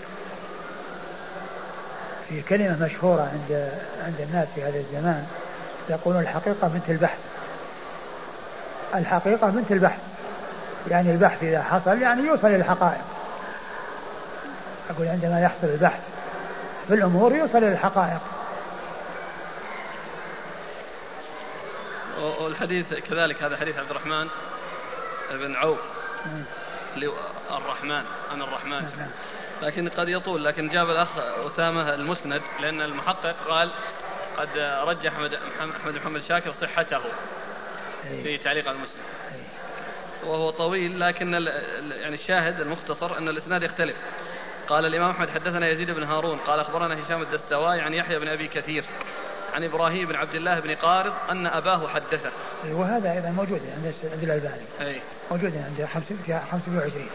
في كلمة مشهورة عند عند الناس في هذا الزمان يقولون الحقيقة بنت البحث. الحقيقة بنت البحث. يعني البحث إذا حصل يعني يوصل إلى الحقائق أقول عندما يحصل البحث في الأمور يوصل إلى الحقائق والحديث كذلك هذا حديث عبد الرحمن بن عوف. الرحمن أنا الرحمن. لكن قد يطول لكن جاب الأخ أسامة المسند لأن المحقق قال قد رجح أحمد محمد محمد شاكر صحته في تعليق على المسلم وهو طويل لكن يعني الشاهد المختصر أن الإسناد يختلف. قال الإمام أحمد حدثنا يزيد بن هارون. قال أخبرنا هشام الدستواي عن يحيى بن أبي كثير. عن إبراهيم بن عبد الله بن قارض أن أباه حدثه. وهذا أيضا موجود عند عند الألباني. أي. موجود عند 520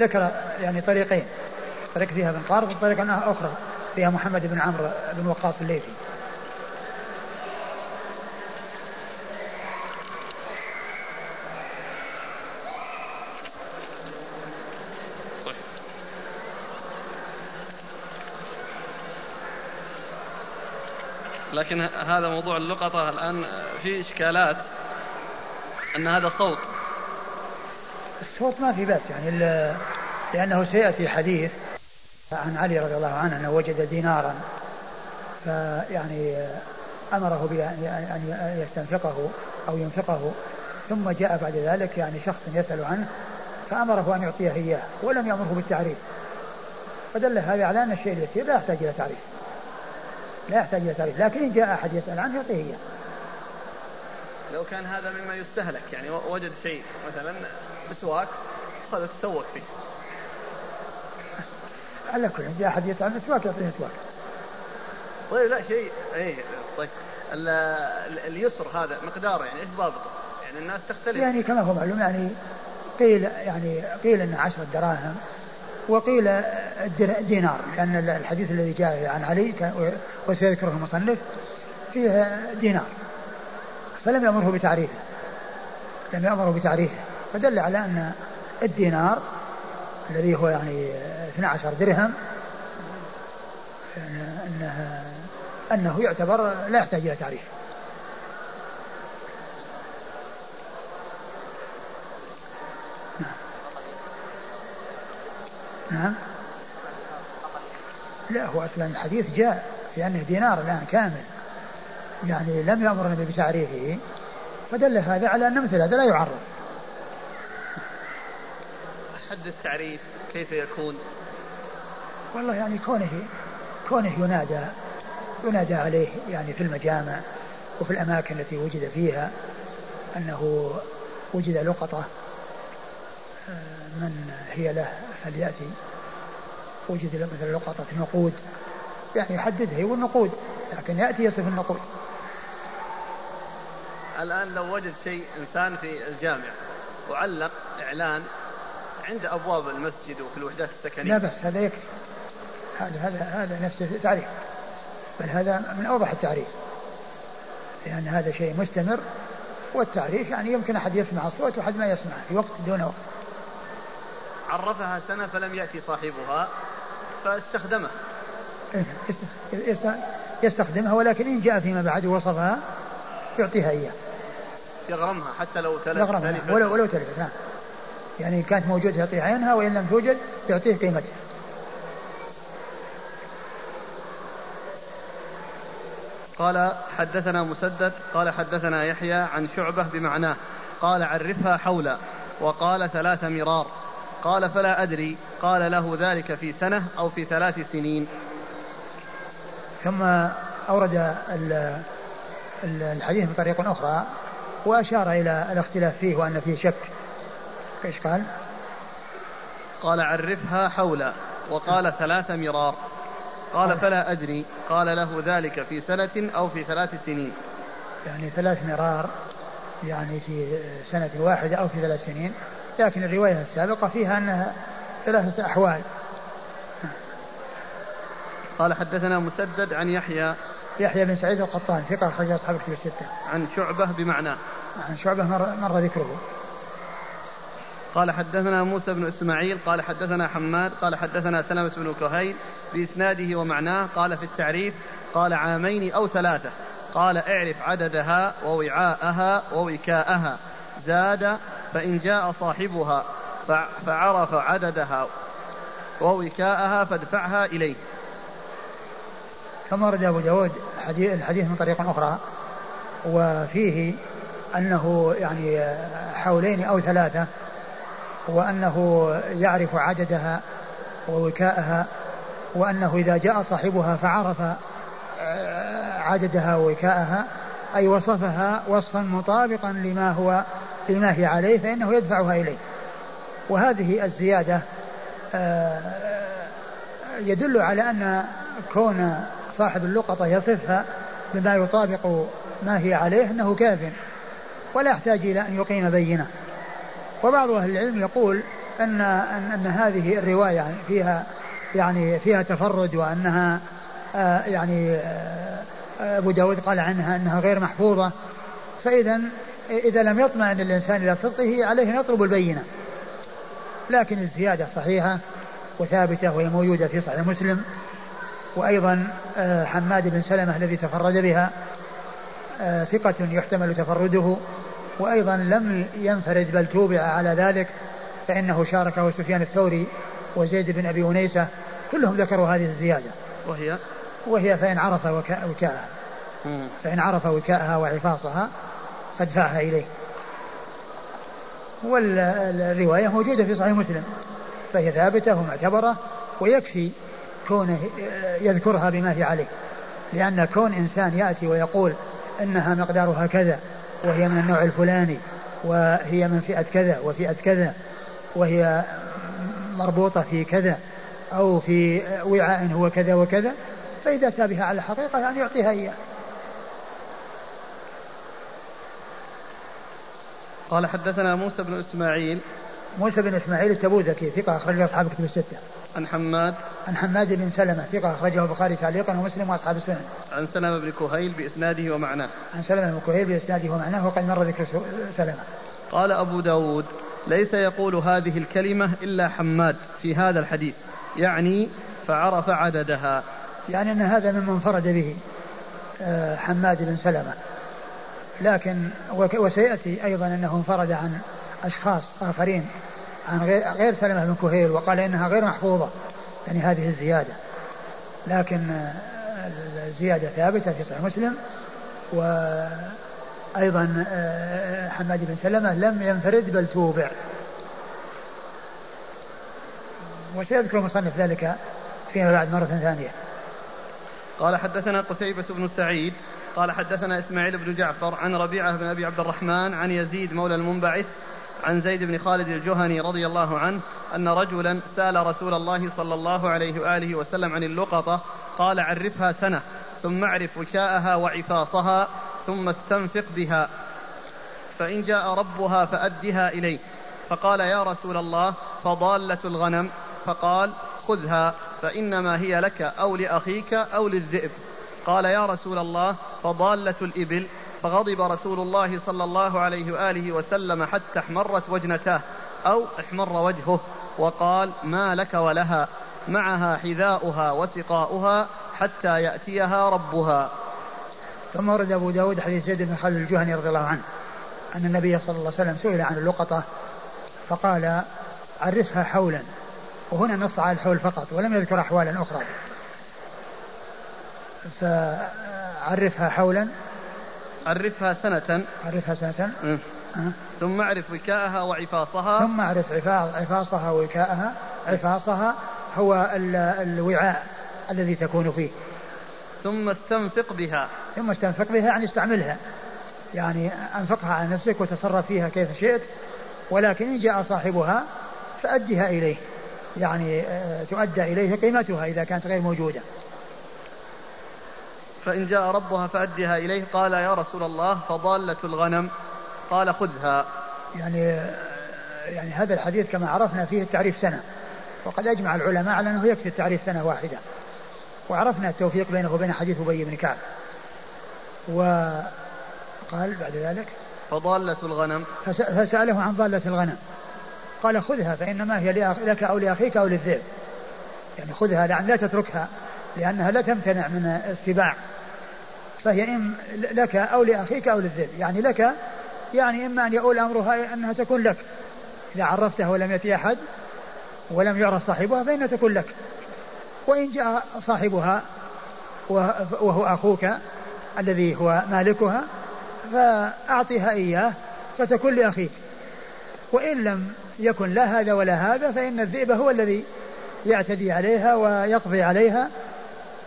ذكر يعني طريقين. طريق فيها بن قارض وطريقة أخرى فيها محمد بن عمرو بن وقاص الليثي. لكن هذا موضوع اللقطة الآن في إشكالات أن هذا صوت. الصوت ما في بس يعني لأنه سيأتي حديث عن علي رضي الله عنه أنه وجد دينارا فيعني أمره بأن يستنفقه أو ينفقه ثم جاء بعد ذلك يعني شخص يسأل عنه فأمره أن يعطيه إياه ولم يأمره بالتعريف. فدل هذا على أن الشيء اليسير لا يحتاج إلى تعريف. لا يحتاج إلى تعريف لكن إن جاء أحد يسأل عنه يعطيه إياه. لو كان هذا مما يستهلك يعني وجد شيء مثلا مسواك خذ تسوق فيه. على كل جاء أحد يسأل عن مسواك يعطيه مسواك. طيب لا شيء اي طيب. اليسر هذا مقداره يعني إيش ضابطه؟ يعني الناس تختلف. يعني كما هو معلوم يعني قيل يعني قيل إنه عشرة دراهم. وقيل دينار لأن الحديث الذي جاء عن علي وسيذكره المصنف فيه دينار. فلم يأمره بتعريفه. لم يأمره بتعريفه. فدل على أن الدينار الذي هو يعني 12 درهم أنه, أنه يعتبر لا يحتاج إلى تعريف. نعم. لا هو أصلا الحديث جاء في أنه دينار الآن كامل. يعني لم يأمرنا بتعريفه. فدل هذا على أن مثل هذا لا يعرف. حد التعريف كيف يكون؟ والله يعني كونه كونه ينادى ينادى عليه يعني في المجامع وفي الأماكن التي وجد فيها أنه وجد لقطة آه، من هي له فليأتي. وجد مثلا لقطة نقود. يعني يحددها هو النقود لكن يأتي يصف النقود. الآن لو وجد شيء إنسان في الجامع وعلق إعلان عند أبواب المسجد وفي الوحدات السكنية. لا بس هذا يكفي. هذا هذا هذا نفس التعريف. بل هذا من أوضح التعريف. لأن هذا شيء مستمر والتعريف يعني يمكن أحد يسمع الصوت وأحد ما يسمع في وقت دون وقت. عرفها سنة فلم يأتي صاحبها فاستخدمها إيه، يستخدمها ولكن إن جاء فيما بعد ووصفها يعطيها إياه. يغرمها حتى لو تلفت. ولو, ولو تلفت نعم. يعني إن كانت موجودة يعطيها عينها وإن لم توجد يعطيه قيمتها. قال حدثنا مسدد قال حدثنا يحيى عن شعبة بمعناه قال عرفها حولا وقال ثلاث مرار. قال فلا أدري قال له ذلك في سنة أو في ثلاث سنين. ثم أورد الحديث من طريق أخرى وأشار إلى الاختلاف فيه وأن فيه شك. إيش قال؟ قال عرفها حولا وقال ثلاث مرار. قال فلا أدري قال له ذلك في سنة أو في ثلاث سنين. يعني ثلاث مرار يعني في سنة واحدة أو في ثلاث سنين. لكن الرواية السابقة فيها أنها ثلاثة أحوال قال حدثنا مسدد عن يحيى يحيى بن سعيد القطان ثقة أخرج أصحاب الكتب الستة. عن شعبة بمعناه. عن شعبة مر, مر ذكره. قال حدثنا موسى بن إسماعيل قال حدثنا حماد قال حدثنا سلمة بن كهيل بإسناده ومعناه قال في التعريف قال عامين أو ثلاثة قال اعرف عددها ووعاءها ووكاءها زاد فإن جاء صاحبها فعرف عددها ووكاءها فادفعها إليه. ثم ورد أبو داود الحديث من طريق أخرى وفيه أنه يعني حولين أو ثلاثة وأنه يعرف عددها ووكاءها وأنه إذا جاء صاحبها فعرف آه، عددها ووكاءها أي وصفها وصفا مطابقا لما هو لما هي عليه فإنه يدفعها إليه. وهذه الزيادة آه، يدل على أن كون صاحب اللقطة يصفها بما يطابق ما هي عليه أنه كاف ولا يحتاج إلى أن يقيم بينة. وبعض أهل العلم يقول أن, أن, أن هذه الرواية فيها يعني فيها تفرد وأنها آه يعني آه أبو داود قال عنها أنها غير محفوظة. فإذا إذا لم يطمئن الإنسان إلى صدقه عليه أن يطلب البينة. لكن الزيادة صحيحة وثابتة وهي موجودة في صحيح مسلم. وأيضا آه، حماد بن سلمة الذي تفرد بها آه، ثقة يحتمل تفرده. وأيضا لم ينفرد بل توبع على ذلك فإنه شاركه سفيان الثوري وزيد بن أبي أنيسة. كلهم ذكروا هذه الزيادة. وهي؟ وهي فإن عرف وكاءها. فإن عرف وكاءها وعفاصها فادفعها إليه. والرواية موجودة في صحيح مسلم. فهي ثابتة ومعتبرة ويكفي كونه يذكرها بما هي عليه. لأن كون إنسان يأتي ويقول إنها مقدارها كذا وهي من النوع الفلاني وهي من فئة كذا وفئة كذا وهي مربوطة في كذا أو في وعاء هو كذا وكذا فإذا أتى بها على الحقيقة يعني يعطيها إياه. قال حدثنا موسى بن إسماعيل. موسى بن إسماعيل التبوذكي ثقة أخرج أصحاب كتب الستة. عن حماد. عن حماد بن سلمة ثقة أخرجه البخاري تعليقا ومسلم وأصحاب السنن. عن سلمة بن كهيل بإسناده ومعناه. عن سلمة بن كهيل بإسناده ومعناه وقد مر ذكر سلمة. قال أبو داود ليس يقول هذه الكلمة إلا حماد في هذا الحديث يعني فعرف عددها. يعني أن هذا ممن انفرد به آه، حماد بن سلمة. لكن وسيأتي أيضا أنه انفرد عن أشخاص آخرين عن غير سلمة بن كهيل وقال إنها غير محفوظة يعني هذه الزيادة. لكن الزيادة ثابتة في صحيح مسلم وأيضا حماد بن سلمة لم ينفرد بل توبع. وسيذكر المصنف ذلك فيما بعد مرة ثانية. قال حدثنا قتيبة بن سعيد قال حدثنا إسماعيل بن جعفر عن ربيعة بن أبي عبد الرحمن عن يزيد مولى المنبعث عن زيد بن خالد الجهني رضي الله عنه أن رجلا سأل رسول الله صلى الله عليه وآله وسلم عن اللقطة قال عرفها سنة ثم اعرف وشاءها وعفاصها ثم استنفق بها فإن جاء ربها فأدها إليه فقال يا رسول الله فضالة الغنم فقال خذها فإنما هي لك أو لأخيك أو للذئب. قال يا رسول الله فضالة الإبل فغضب رسول الله صلى الله عليه وآله وسلم حتى احمرت وجنتاه أو احمر وجهه وقال ما لك ولها معها حذاؤها وسقاؤها حتى يأتيها ربها. ثم ورد أبو داود حديث زيد بن خالد الجهني رضي الله عنه أن النبي صلى الله عليه وسلم سئل عن اللقطة فقال عرفها حولا وهنا نص على الحول فقط ولم يذكر أحوالا أخرى. عرفها حولا؟ عرفها سنة. عرفها سنة. أه. أه. ثم أعرف وكاءها وعفاصها. ثم أعرف عفاصها ووكاءها عفاصها هو الوعاء الذي تكون فيه. ثم استنفق بها. ثم استنفق بها يعني استعملها. يعني أنفقها على نفسك وتصرف فيها كيف شئت. ولكن إن جاء صاحبها فأدها إليه. يعني آه، تؤدى إليه قيمتها إذا كانت غير موجودة. فإن جاء ربها فأدها إليه. قال يا رسول الله فضالة الغنم. قال خذها. يعني يعني هذا الحديث كما عرفنا فيه التعريف سنة. وقد أجمع العلماء على أنه يكفي التعريف سنة واحدة. وعرفنا التوفيق بينه وبين حديث أبي بن كعب. وقال بعد ذلك فضالة الغنم. فسأله عن ضالة الغنم. قال خذها فإنما هي لك أو لأخيك أو للذئب. يعني خذها لأن لا تتركها. لأنها لا تمتنع من السباع فهي إن لك أو لأخيك أو للذئب. يعني لك يعني إما أن يؤول أمرها أنها تكون لك. إذا عرفتها ولم يأتي أحد ولم يعرف صاحبها فإنها تكون لك. وإن جاء صاحبها وهو أخوك الذي هو مالكها فأعطيها إياه فتكون لأخيك. وإن لم يكن لا هذا ولا هذا فإن الذئب هو الذي يعتدي عليها ويقضي عليها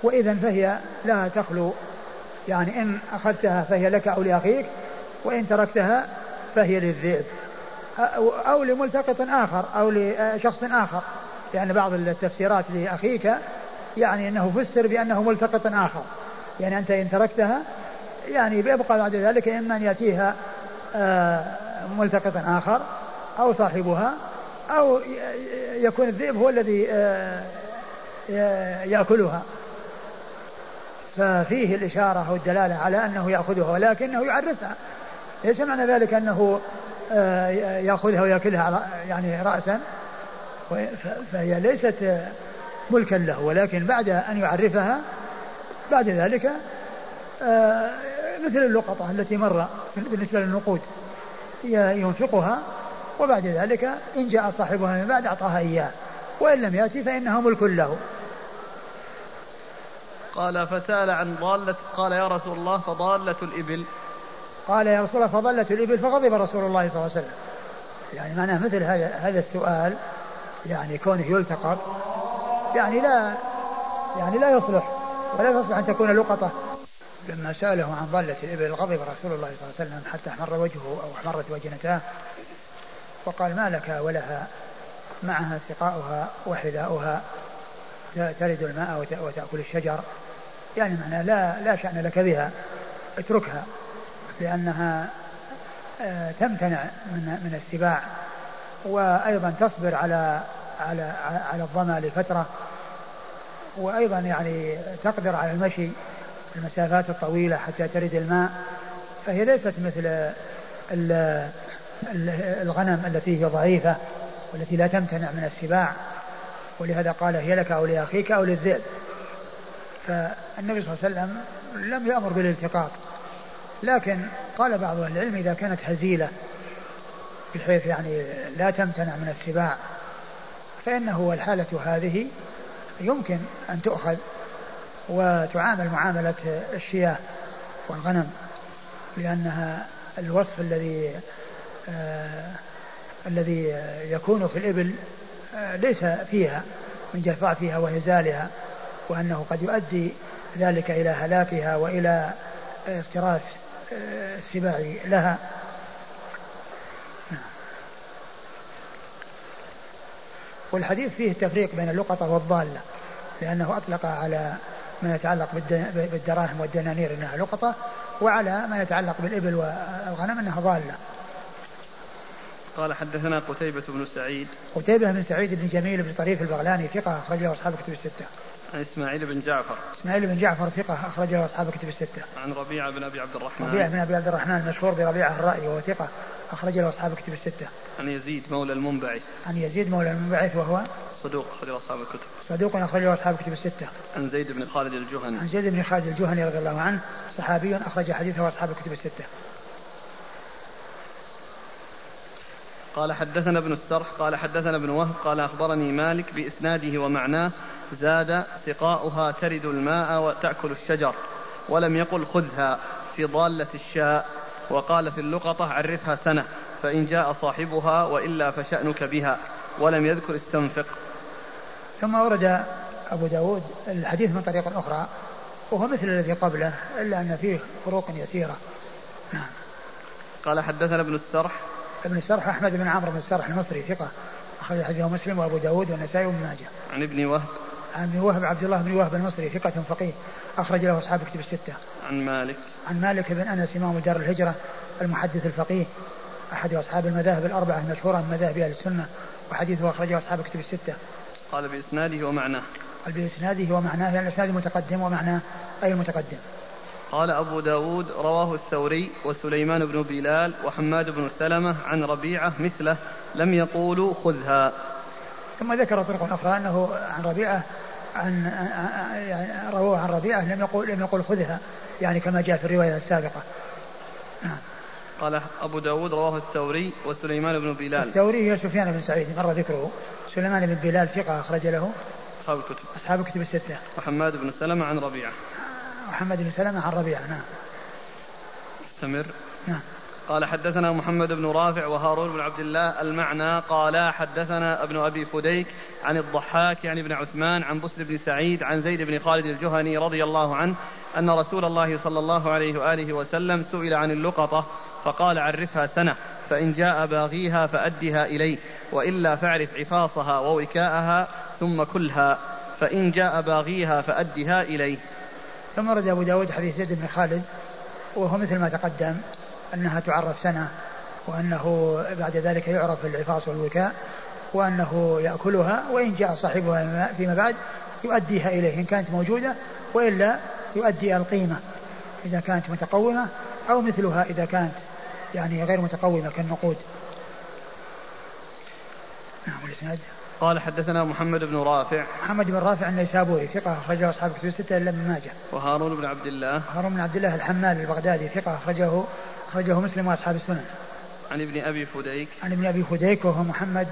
وإذا فهي لا تخلو. يعني إن أخذتها فهي لك أو لأخيك وإن تركتها فهي للذئب. أو لملتقط آخر أو لشخص آخر. يعني بعض التفسيرات لأخيك يعني أنه فسر بأنه ملتقط آخر. يعني أنت إن تركتها يعني بيبقى بعد ذلك إما أن يأتيها آه، ملتقط آخر أو صاحبها أو يكون الذئب هو الذي آه، يأكلها. ففيه الإشارة والدلالة على أنه يأخذها ولكنه يعرفها. ليس معنى ذلك أنه آه، يأخذها ويأكلها يعني رأسا؟ فهي ليست ملكا له ولكن بعد أن يعرفها بعد ذلك آه، مثل اللقطة التي مر بالنسبة للنقود ينفقها وبعد ذلك إن جاء صاحبها من بعد أعطاها إياه وإن لم يأتي فإنها ملك له. قال فسأل عن ضالة قال يا رسول الله فضالة الإبل. قال يا رسول الله فضلت الإبل فغضب رسول الله صلى الله عليه وسلم. يعني معناه مثل هذا هذا السؤال يعني كونه يلتقط يعني لا يعني لا يصلح ولا يصلح أن تكون لقطة. لما سأله عن ضالة الإبل غضب رسول الله صلى الله عليه وسلم حتى أحمر وجهه أو أحمرت وجنتاه وقال ما لك ولها؟ معها سقاؤها وحذاؤها. ترد الماء وتأكل الشجر. يعني معناه لا لا شأن لك بها. اتركها لأنها آه، تمتنع من من السباع. وأيضا تصبر على على على الظمأ لفترة. وأيضا يعني تقدر على المشي المسافات الطويلة حتى ترد الماء. فهي ليست مثل الغنم التي هي ضعيفة والتي لا تمتنع من السباع. ولهذا قال هي لك أو لأخيك أو للذئب. فالنبي صلى الله عليه وسلم لم يأمر بالالتقاط. لكن قال بعض أهل العلم إذا كانت هزيلة بحيث يعني لا تمتنع من السباع فإنه الحالة هذه يمكن أن تؤخذ وتعامل معاملة الشياه والغنم لأنها الوصف الذي آه الذي يكون في الإبل ليس فيها من جفافها وهزالها وأنه قد يؤدي ذلك إلى هلاكها وإلى افتراس آه السباع لها. والحديث فيه التفريق بين اللقطة والضالة لأنه أطلق على ما يتعلق بالدراهم والدنانير أنها لقطة وعلى ما يتعلق بالإبل والغنم أنها ضالة. قال حدثنا قتيبة بن سعيد قتيبة بن سعيد بن جميل بن طريف البغلاني ثقة أخرج له أصحاب كتب الستة. عن إسماعيل بن جعفر. إسماعيل بن جعفر ثقة أخرج له أصحاب كتب الستة. عن ربيعة بن أبي عبد الرحمن. ربيعة بن أبي عبد الرحمن المشهور بربيعة الرأي وهو ثقة أخرج له أصحاب كتب الستة. عن يزيد مولى المنبعث. عن يزيد مولى المنبعث وهو صدوق أخرج له أصحاب الكتب. صدوق أخرج له أصحاب الكتب الستة. عن زيد بن خالد الجهني. عن زيد بن خالد الجهني رضي الله عنه صحابي أخرج حديثه أصحاب الكتب الستة. قال حدثنا ابن السرح قال حدثنا ابن وهب قال أخبرني مالك بإسناده ومعناه زاد سقاؤها ترد الماء وتأكل الشجر ولم يقل خذها في ضالة الشاء وقال في اللقطة عرفها سنة فإن جاء صاحبها وإلا فشأنك بها ولم يذكر استنفق. ثم ورد أبو داود الحديث من طريق أخرى وهو مثل الذي قبله إلا أن فيه فروق يسيرة. نعم. قال حدثنا ابن السرح ابن السرح أحمد بن عمرو بن السرح المصري ثقة أخرج حديثه مسلم وأبو داود والنسائي وابن ماجه. عن ابن وهب. عن ابن وهب عبد الله بن وهب المصري ثقة فقيه أخرج له أصحاب كتب الستة. عن مالك. عن مالك بن أنس إمام دار الهجرة المحدث الفقيه أحد أصحاب المذاهب الأربعة المشهورة من مذاهب أهل السنة وحديثه أخرجه أصحاب كتب الستة. قال بإسناده ومعناه. قال بإسناده ومعناه لأن الإسناد متقدم ومعناه أي المتقدم. قال أبو داود رواه الثوري وسليمان بن بلال وحماد بن سلمة عن ربيعة مثله لم يقولوا خذها. ثم ذكر طرق أخرى أنه عن ربيعة عن يعني رواه عن ربيعة لم يقول لم يقول خذها يعني كما جاء في الرواية السابقة. نعم. قال أبو داود رواه الثوري وسليمان بن بلال. الثوري هي سفيان بن سعيد مر ذكره. سليمان بن بلال ثقة أخرج له. أصحاب الكتب. أصحاب الكتب الستة. وحماد بن سلمة عن ربيعة. محمد بن سلمة عن ربيعة نعم. استمر نعم. قال حدثنا محمد بن رافع وهارون بن عبد الله المعنى قال حدثنا ابن أبي فديك عن الضحاك يعني بن عثمان عن بسر بن سعيد عن زيد بن خالد الجهني رضي الله عنه أن رسول الله صلى الله عليه وآله وسلم سئل عن اللقطة فقال عرفها سنة فإن جاء باغيها فأدها إليه وإلا فاعرف عفاصها ووكاءها ثم كلها فإن جاء باغيها فأدها إليه. ثم رد أبو داود حديث زيد بن خالد وهو مثل ما تقدم أنها تعرف سنة وأنه بعد ذلك يعرف العفاص والوكاء وأنه يأكلها وإن جاء صاحبها فيما بعد يؤديها إليه إن كانت موجودة وإلا يؤدي القيمة إذا كانت متقومة أو مثلها إذا كانت يعني غير متقومة كالنقود. نعم الإسناد قال حدثنا محمد بن رافع. محمد بن رافع النيسابوري ثقة أخرجه أصحاب كتب الستة إلا ابن ماجه. وهارون بن عبد الله. هارون بن عبد الله الحمال البغدادي ثقة أخرجه أخرجه مسلم وأصحاب السنن. عن ابن أبي فديك. عن ابن أبي فديك وهو محمد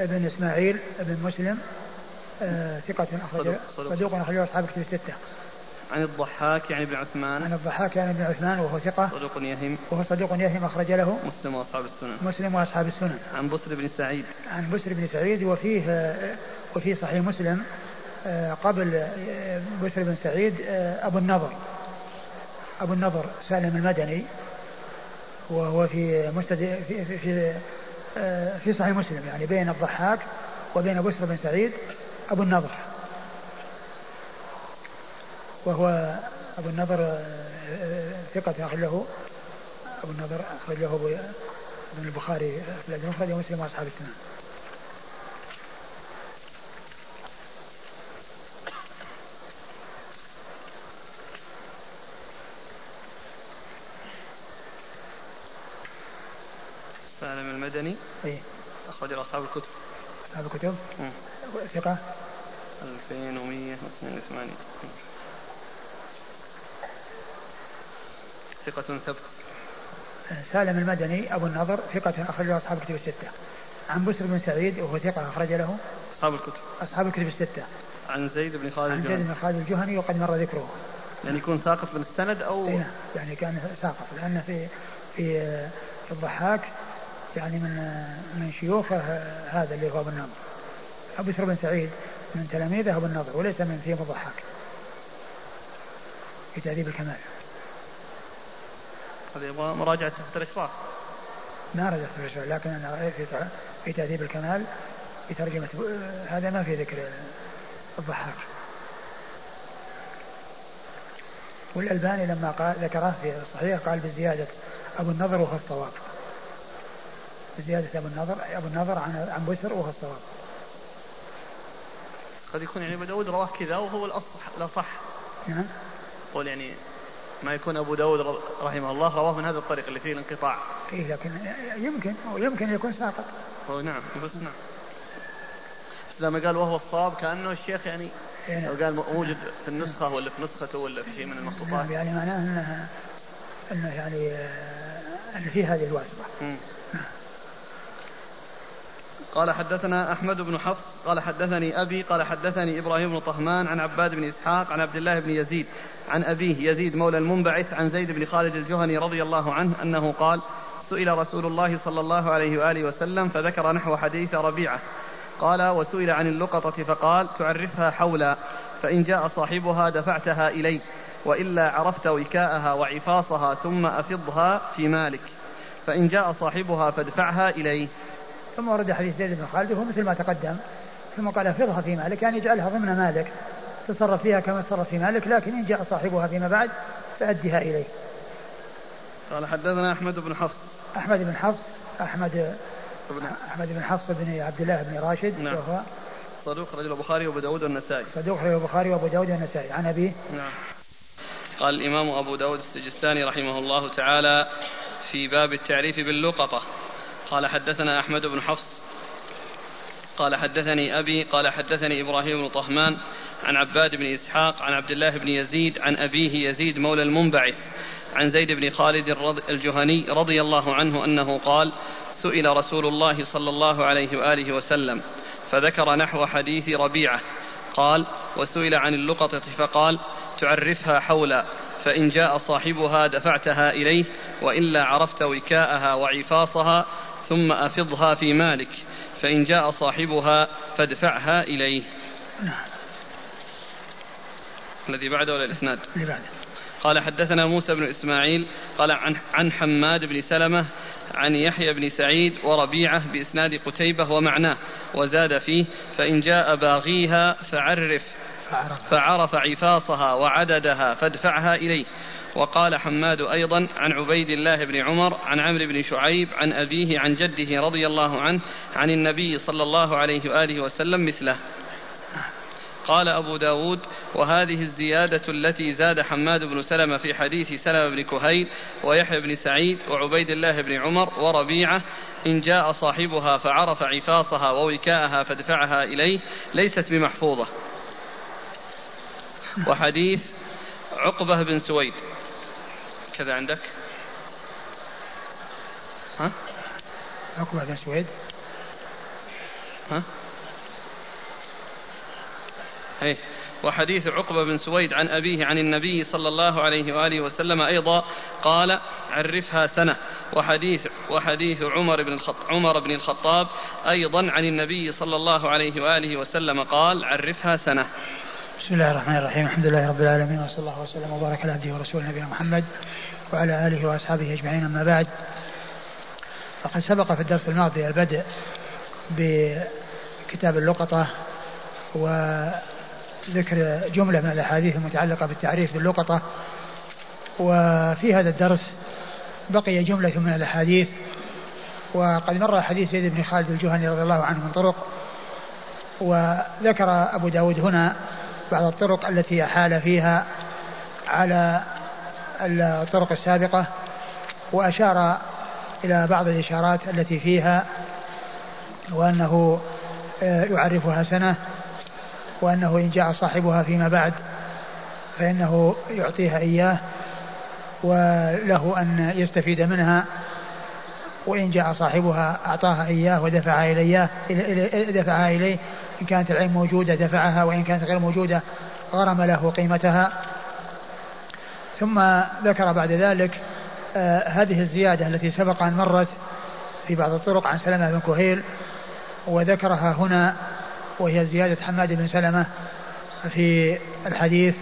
بن إسماعيل بن مسلم آه ثقة أخرجه صدوق أخرجه أصحاب كتب الستة. عن الضحاك يعني بن عثمان. عن الضحاك يعني بن عثمان وهو ثقة. صدوق يهم. وهو صدوق يهم أخرج له. مسلم وأصحاب السنن. مسلم وأصحاب السنن. عن بسر بن سعيد. عن بسر بن سعيد وفيه وفي صحيح مسلم آه، قبل آه، بسر بن سعيد آه، أبو النضر. أبو النضر سالم المدني وهو في مستد في في, في, صحيح مسلم يعني بين الضحاك وبين بسر بن سعيد أبو النضر. وهو أبو النضر ثقة أخرج له أبو النضر أخرج له ابن البخاري في الأدب المفرد ومسلم وأصحاب السنن سالم المدني. اي أخرج أصحاب الكتب. أصحاب الكتب. ثقة. 2182 ثقة ثبت. سالم المدني أبو النضر ثقة أخرجه أصحاب الكتب الستة. عن بسر بن سعيد وهو ثقة أخرج له أصحاب الكتب. أصحاب الكتب الستة. عن زيد بن خالد عن زيد بن خالد الجهني وقد مر ذكره. يعني يكون ساقط من السند أو نعم. يعني كان ساقط لأن في في في الضحاك يعني من من شيوخه هذا اللي هو أبو النضر. أبو بسر بن سعيد من تلاميذه أبو النضر وليس من فيهم الضحاك. في تهذيب الكمال. هذا يبغى مراجعة تحت الإشراف. ما رجعت في الإشراف لكن أنا في في تهذيب الكمال في ترجمة هذا ما في ذكر الضحاك والألباني لما قال ذكره في الصحيح قال بزيادة أبو النضر وهو الصواب. بزيادة أبو النضر أبو النضر عن عن بشر وهو الصواب. قد يكون يعني أبو داود رواة كذا وهو الأصح الأصح. نعم. قول يعني ما يكون أبو داود رحمه الله رواه من هذا الطريق اللي فيه الانقطاع. إيه لكن يمكن يمكن يكون ساقط. هو نعم بس نعم. لما قال وهو الصواب كأنه الشيخ يعني إيه. لو قال موجود في النسخة ولا في نسخته ولا في شيء من المخطوطات نعم يعني معناه أنه أنه يعني آه، أن في هذه الواسطة. قال حدثنا أحمد بن حفص قال حدثني أبي قال حدثني إبراهيم بن طهمان عن عباد بن إسحاق عن عبد الله بن يزيد عن أبيه يزيد مولى المنبعث عن زيد بن خالد الجهني رضي الله عنه أنه قال سئل رسول الله صلى الله عليه وآله وسلم فذكر نحو حديث ربيعة. قال وسئل عن اللقطة فقال تعرفها حولا فإن جاء صاحبها دفعتها إليه وإلا عرفت وكاءها وعفاصها ثم أفضها في مالك فإن جاء صاحبها فادفعها إليه. ثم ورد حديث زيد بن خالد وهو مثل ما تقدم. ثم قال افرضها في مالك. يعني اجعلها ضمن مالك. تصرف فيها كما تصرف في مالك لكن إن جاء صاحبها فيما بعد فأدها إليه. قال حدثنا أحمد بن حفص. أحمد بن حفص أحمد بن أحمد بن حفص بن عبد الله بن راشد نعم. وهو صدوق رجل البخاري وأبو داود والنسائي. صدوق رجل البخاري وأبو داود والنسائي. عن ابيه نعم. قال الإمام أبو داود السجستاني رحمه الله تعالى في باب التعريف باللقطة. قال حدثنا أحمد بن حفص قال حدثني أبي قال حدثني إبراهيم بن طهمان عن عباد بن إسحاق عن عبد الله بن يزيد عن أبيه يزيد مولى المنبعث عن زيد بن خالد الجهني رضي الله عنه أنه قال سئل رسول الله صلى الله عليه وآله وسلم فذكر نحو حديث ربيعة قال وسئل عن اللقطة فقال تعرفها حولا فإن جاء صاحبها دفعتها إليه وإلا عرفت وكاءها وعفاصها ثم أفضها في مالك فإن جاء صاحبها فادفعها إليه. نعم الذي بعده ولا الإسناد؟ بعده. قال حدثنا موسى بن إسماعيل قال عن, عن حماد بن سلمة عن يحيى بن سعيد وربيعة بإسناد قتيبة ومعناه وزاد فيه فإن جاء باغيها فعرف. فعرف عفاصها وعددها فادفعها إليه. وقال حماد أيضا عن عبيد الله بن عمر عن عمرو بن شعيب عن أبيه عن جده رضي الله عنه عن النبي صلى الله عليه وآله وسلم مثله. قال أبو داود وهذه الزيادة التي زاد حماد بن سلمة في حديث سلمة بن كهيل ويحيى بن سعيد وعبيد الله بن عمر وربيعة إن جاء صاحبها فعرف عفاصها ووكاءها فادفعها إليه ليست بمحفوظة. وحديث عقبة بن سويد. كذا عندك؟ ها؟ عقبة بن سويد ها؟ إيه. وحديث عقبة بن سويد عن أبيه عن النبي صلى الله عليه وآله وسلم أيضا قال عرفها سنة. وحديث وحديث عمر بن الخط عمر بن الخطاب أيضا عن النبي صلى الله عليه وآله وسلم قال عرفها سنة. بسم الله الرحمن الرحيم. الحمد لله رب العالمين وصلى الله وسلم وبارك على عبده ورسوله نبينا محمد. وعلى آله وأصحابه أجمعين أما بعد. فقد سبق في الدرس الماضي البدء بكتاب اللقطة وذكر جملة من الأحاديث المتعلقة بالتعريف باللقطة. وفي هذا الدرس بقي جملة من الأحاديث. وقد مر حديث زيد بن خالد الجهني رضي الله عنه من طرق. وذكر أبو داود هنا بعض الطرق التي أحال فيها على الطرق السابقة وأشار إلى بعض الإشارات التي فيها وأنه آه، يعرفها سنة وأنه إن جاء صاحبها فيما بعد فإنه يعطيها إياه وله أن يستفيد منها وإن جاء صاحبها أعطاها إياه ودفعها إليه دفعها إليه إن كانت العين موجودة دفعها وإن كانت غير موجودة غرم له قيمتها. ثم ذكر بعد ذلك آه هذه الزيادة التي سبق أن مرت في بعض الطرق عن سلمة بن كهيل وذكرها هنا وهي زيادة حماد بن سلمة في الحديث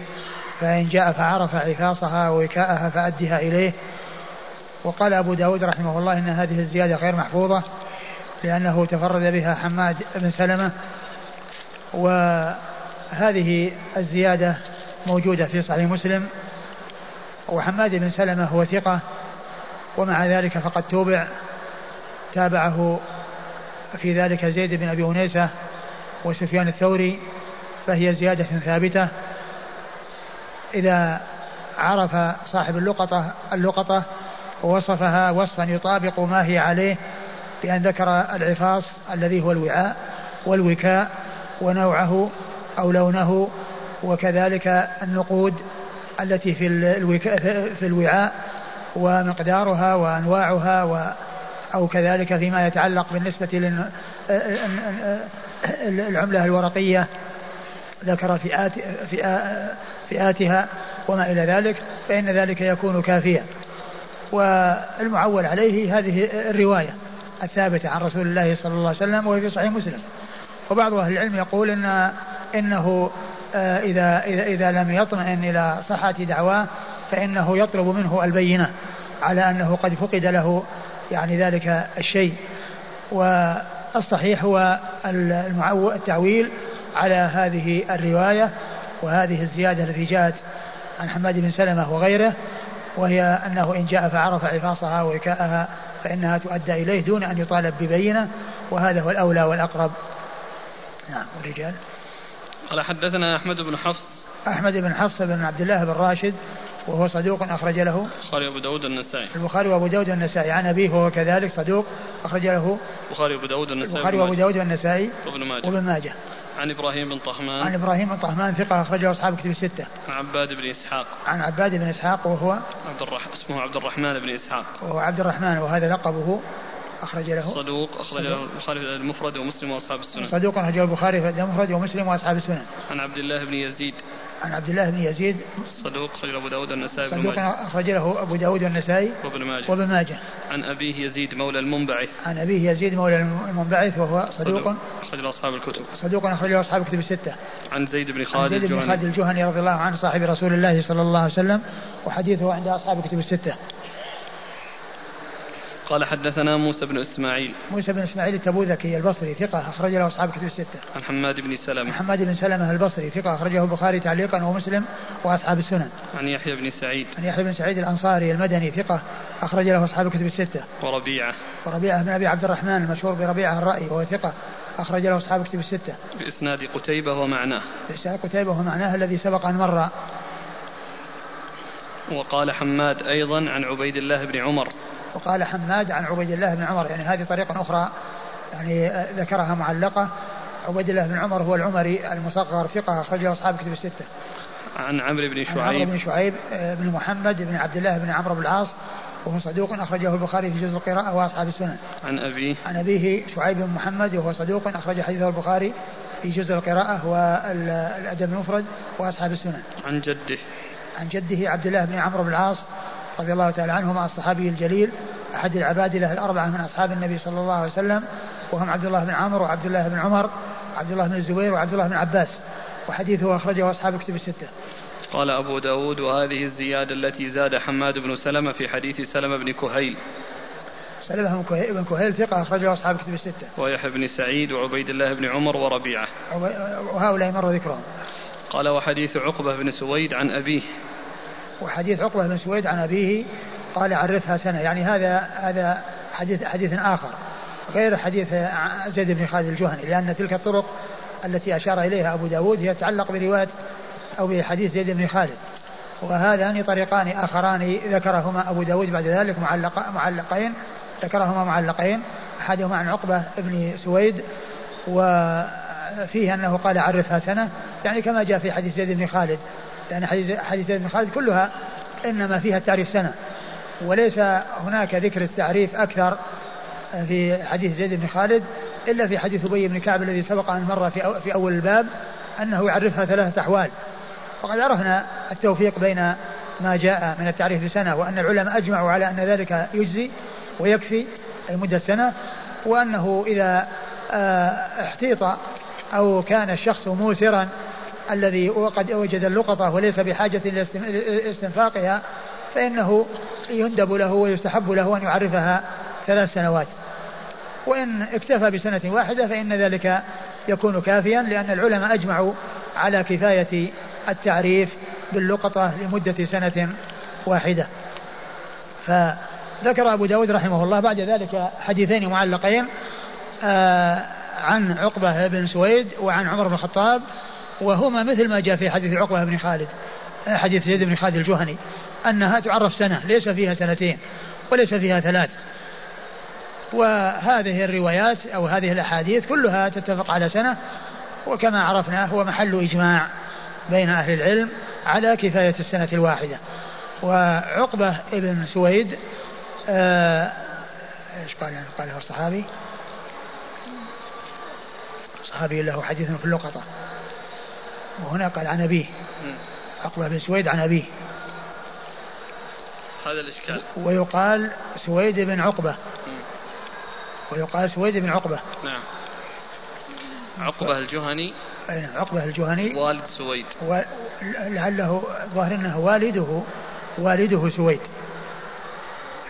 فإن جاء فعرف عفاصها ووكاءها فأدها إليه. وقال أبو داود رحمه الله إن هذه الزيادة غير محفوظة لأنه تفرد بها حماد بن سلمة وهذه الزيادة موجودة في صحيح مسلم. وحماد بن سلمة هو ثقة ومع ذلك فقد توبع. تابعه في ذلك زيد بن أبي أنيسة وسفيان الثوري فهي زيادة ثابتة. إذا عرف صاحب اللقطة اللقطة ووصفها وصفا يطابق ما هي عليه بأن ذكر العفاص الذي هو الوعاء والوكاء ونوعه أو لونه وكذلك النقود التي في في الوعاء ومقدارها وأنواعها و أو كذلك فيما يتعلق بالنسبة العملة الورقية ذكر فئات فئاتها وما إلى ذلك فإن ذلك يكون كافيا. والمعول عليه هذه الرواية الثابتة عن رسول الله صلى الله عليه وسلم وهي في صحيح مسلم. وبعض أهل العلم يقول إن إنه آه، إذا إذا إذا لم يطمئن إلى صحة دعواه فإنه يطلب منه البينة على أنه قد فقد له يعني ذلك الشيء. والصحيح هو التعويل على هذه الرواية وهذه الزيادة التي جاءت عن حماد بن سلمة وغيره وهي أنه إن جاء فعرف عفاصها ووكاءها فإنها تؤدى إليه دون أن يطالب ببينة وهذا هو الأولى والأقرب. نعم والرجال. قال حدثنا أحمد بن حفص. أحمد بن حفص بن عبد الله بن راشد وهو صدوق أخرج له. البخاري وأبو داود النسائي البخاري وأبو داود النسائي عن أبيه وهو كذلك صدوق أخرج له. البخاري وأبو داود النسائي البخاري وأبو داود النسائي وابن ماجه. وابن ماجه. عن إبراهيم بن طهمان عن إبراهيم بن طهمان ثقة أخرجه أصحاب كتب الستة. عن عباد بن إسحاق. عن عباد بن إسحاق وهو عبد الرحمن اسمه عبد الرحمن بن إسحاق. وهو عبد الرحمن وهذا لقبه أخرج له. صدوق أخرج له البخاري المفرد ومسلم وأصحاب السنن. صدوق أخرجه البخاري في المفرد ومسلم وأصحاب السنن. عن عبد الله بن يزيد. عن عبد الله بن يزيد. صدوق أخرج أبو داود النسائي صدوق أخرج له أبو داود النسائي وابن ماجه. وابن ماجه. عن أبيه يزيد مولى المنبعث. عن أبيه يزيد مولى المنبعث وهو صدوق. أخرج له أصحاب الكتب. صدوق أخرج له أصحاب الكتب الستة. عن زيد بن خالد عن زيد بن خالد الجهني رضي الله عنه صاحب رسول الله صلى الله عليه وسلم وحديثه عند أصحاب الكتب الستة. قال حدثنا موسى بن إسماعيل موسى بن إسماعيل التبوذكي البصري ثقة أخرج له أصحاب كتب الستة. عن حماد بن سلمة. عن حماد بن سلمة البصري ثقة أخرجه البخاري تعليقا ومسلم وأصحاب السنن. عن يحيى بن سعيد. عن يحيى بن سعيد الأنصاري المدني ثقة أخرج له أصحاب كتب الستة. وربيعة. وربيعة بن أبي عبد الرحمن المشهور بربيعة الرأي وهو ثقة أخرج له أصحاب كتب الستة. بإسناد قتيبة ومعناه. بإسناد قتيبة ومعناه الذي سبق أن مر. وقال حماد أيضا عن عبيد الله بن عمر وقال حماد عن عبيد الله بن عمر يعني هذه طريقة أخرى يعني ذكرها معلقة عبيد الله بن عمر هو العمري المصغر ثقة أخرجه أصحاب كتب الستة. عن عمرو بن شعيب عن عمرو بن شعيب آه، بن محمد بن عبد الله بن عمرو بن العاص وهو صدوق أخرجه البخاري في جزء القراءة وأصحاب السنن. عن أبيه عن أبيه شعيب بن محمد وهو صدوق أخرج حديثه البخاري في جزء القراءة والأدب المفرد وأصحاب السنن. عن جده عن جده عبد الله بن عمرو بن العاص رضي الله تعالى عنهما الصحابي الجليل أحد العبادلة الأربعة من أصحاب النبي صلى الله عليه وسلم وهم عبد الله بن عمرو وعبد الله بن عمر وعبد الله بن الزبير وعبد الله بن عباس وحديثه أخرجه أصحاب كتب الستة. قال أبو داود وهذه الزيادة التي زاد حماد بن سلمة في حديث سلمة بن كهيل. سلمة بن كهيل ثقة أخرجه أصحاب كتب الستة. ويحيى بن سعيد وعبيد الله بن عمر وربيعة. وهؤلاء مر ذكرهم. قال وحديث عقبة بن سويد عن أبيه. وحديث عقبة بن سويد عن أبيه قال عرفها سنة. يعني هذا هذا حديث حديث آخر غير حديث زيد بن خالد الجهني لأن تلك الطرق التي أشار إليها أبو داود هي تتعلق برواية أو بحديث زيد بن خالد. وهذان طريقان آخران ذكرهما أبو داود بعد ذلك معلق معلقين ذكرهما معلقين أحدهما عن عقبة بن سويد وفيه أنه قال عرفها سنة. يعني كما جاء في حديث زيد بن خالد. لأن حديث حديث زيد بن خالد كلها إنما فيها التعريف سنة. وليس هناك ذكر التعريف أكثر في حديث زيد بن خالد إلا في حديث أبي بن كعب الذي سبق أن مر في, في أول الباب أنه يعرفها ثلاثة أحوال. وقد عرفنا التوفيق بين ما جاء من التعريف بسنة وأن العلماء أجمعوا على أن ذلك يجزي ويكفي أي مدة سنة وأنه إذا آه، احتيط أو كان الشخص موسرا الذي قد وجد اللقطة وليس بحاجة إلى استنفاقها فإنه يندب له ويستحب له أن يعرفها ثلاث سنوات. وإن اكتفى بسنة واحدة فإن ذلك يكون كافيا لأن العلماء أجمعوا على كفاية التعريف باللقطة لمدة سنة واحدة. فذكر أبو داود رحمه الله بعد ذلك حديثين معلقين آه عن عقبة بن سويد وعن عمر بن الخطاب وهما مثل ما جاء في حديث عقبة بن خالد آه، حديث زيد بن خالد الجهني أنها تعرف سنة ليس فيها سنتين وليس فيها ثلاث. وهذه الروايات أو هذه الأحاديث كلها تتفق على سنة وكما عرفنا هو محل إجماع بين أهل العلم على كفاية السنة الواحدة. وعقبة ابن سويد آه، إيش قال؟ يعني قاله الصحابي. صحابي له حديث في اللقطة. وهنا قال عن أبيه. عقبة بن سويد عن أبيه. هذا الإشكال. ويقال سويد بن عقبة. ويقال سويد بن عقبة. نعم. عقبة الجهني. نعم عقبة الجهني. والد سويد. لعله ظاهر أنه والده والده سويد.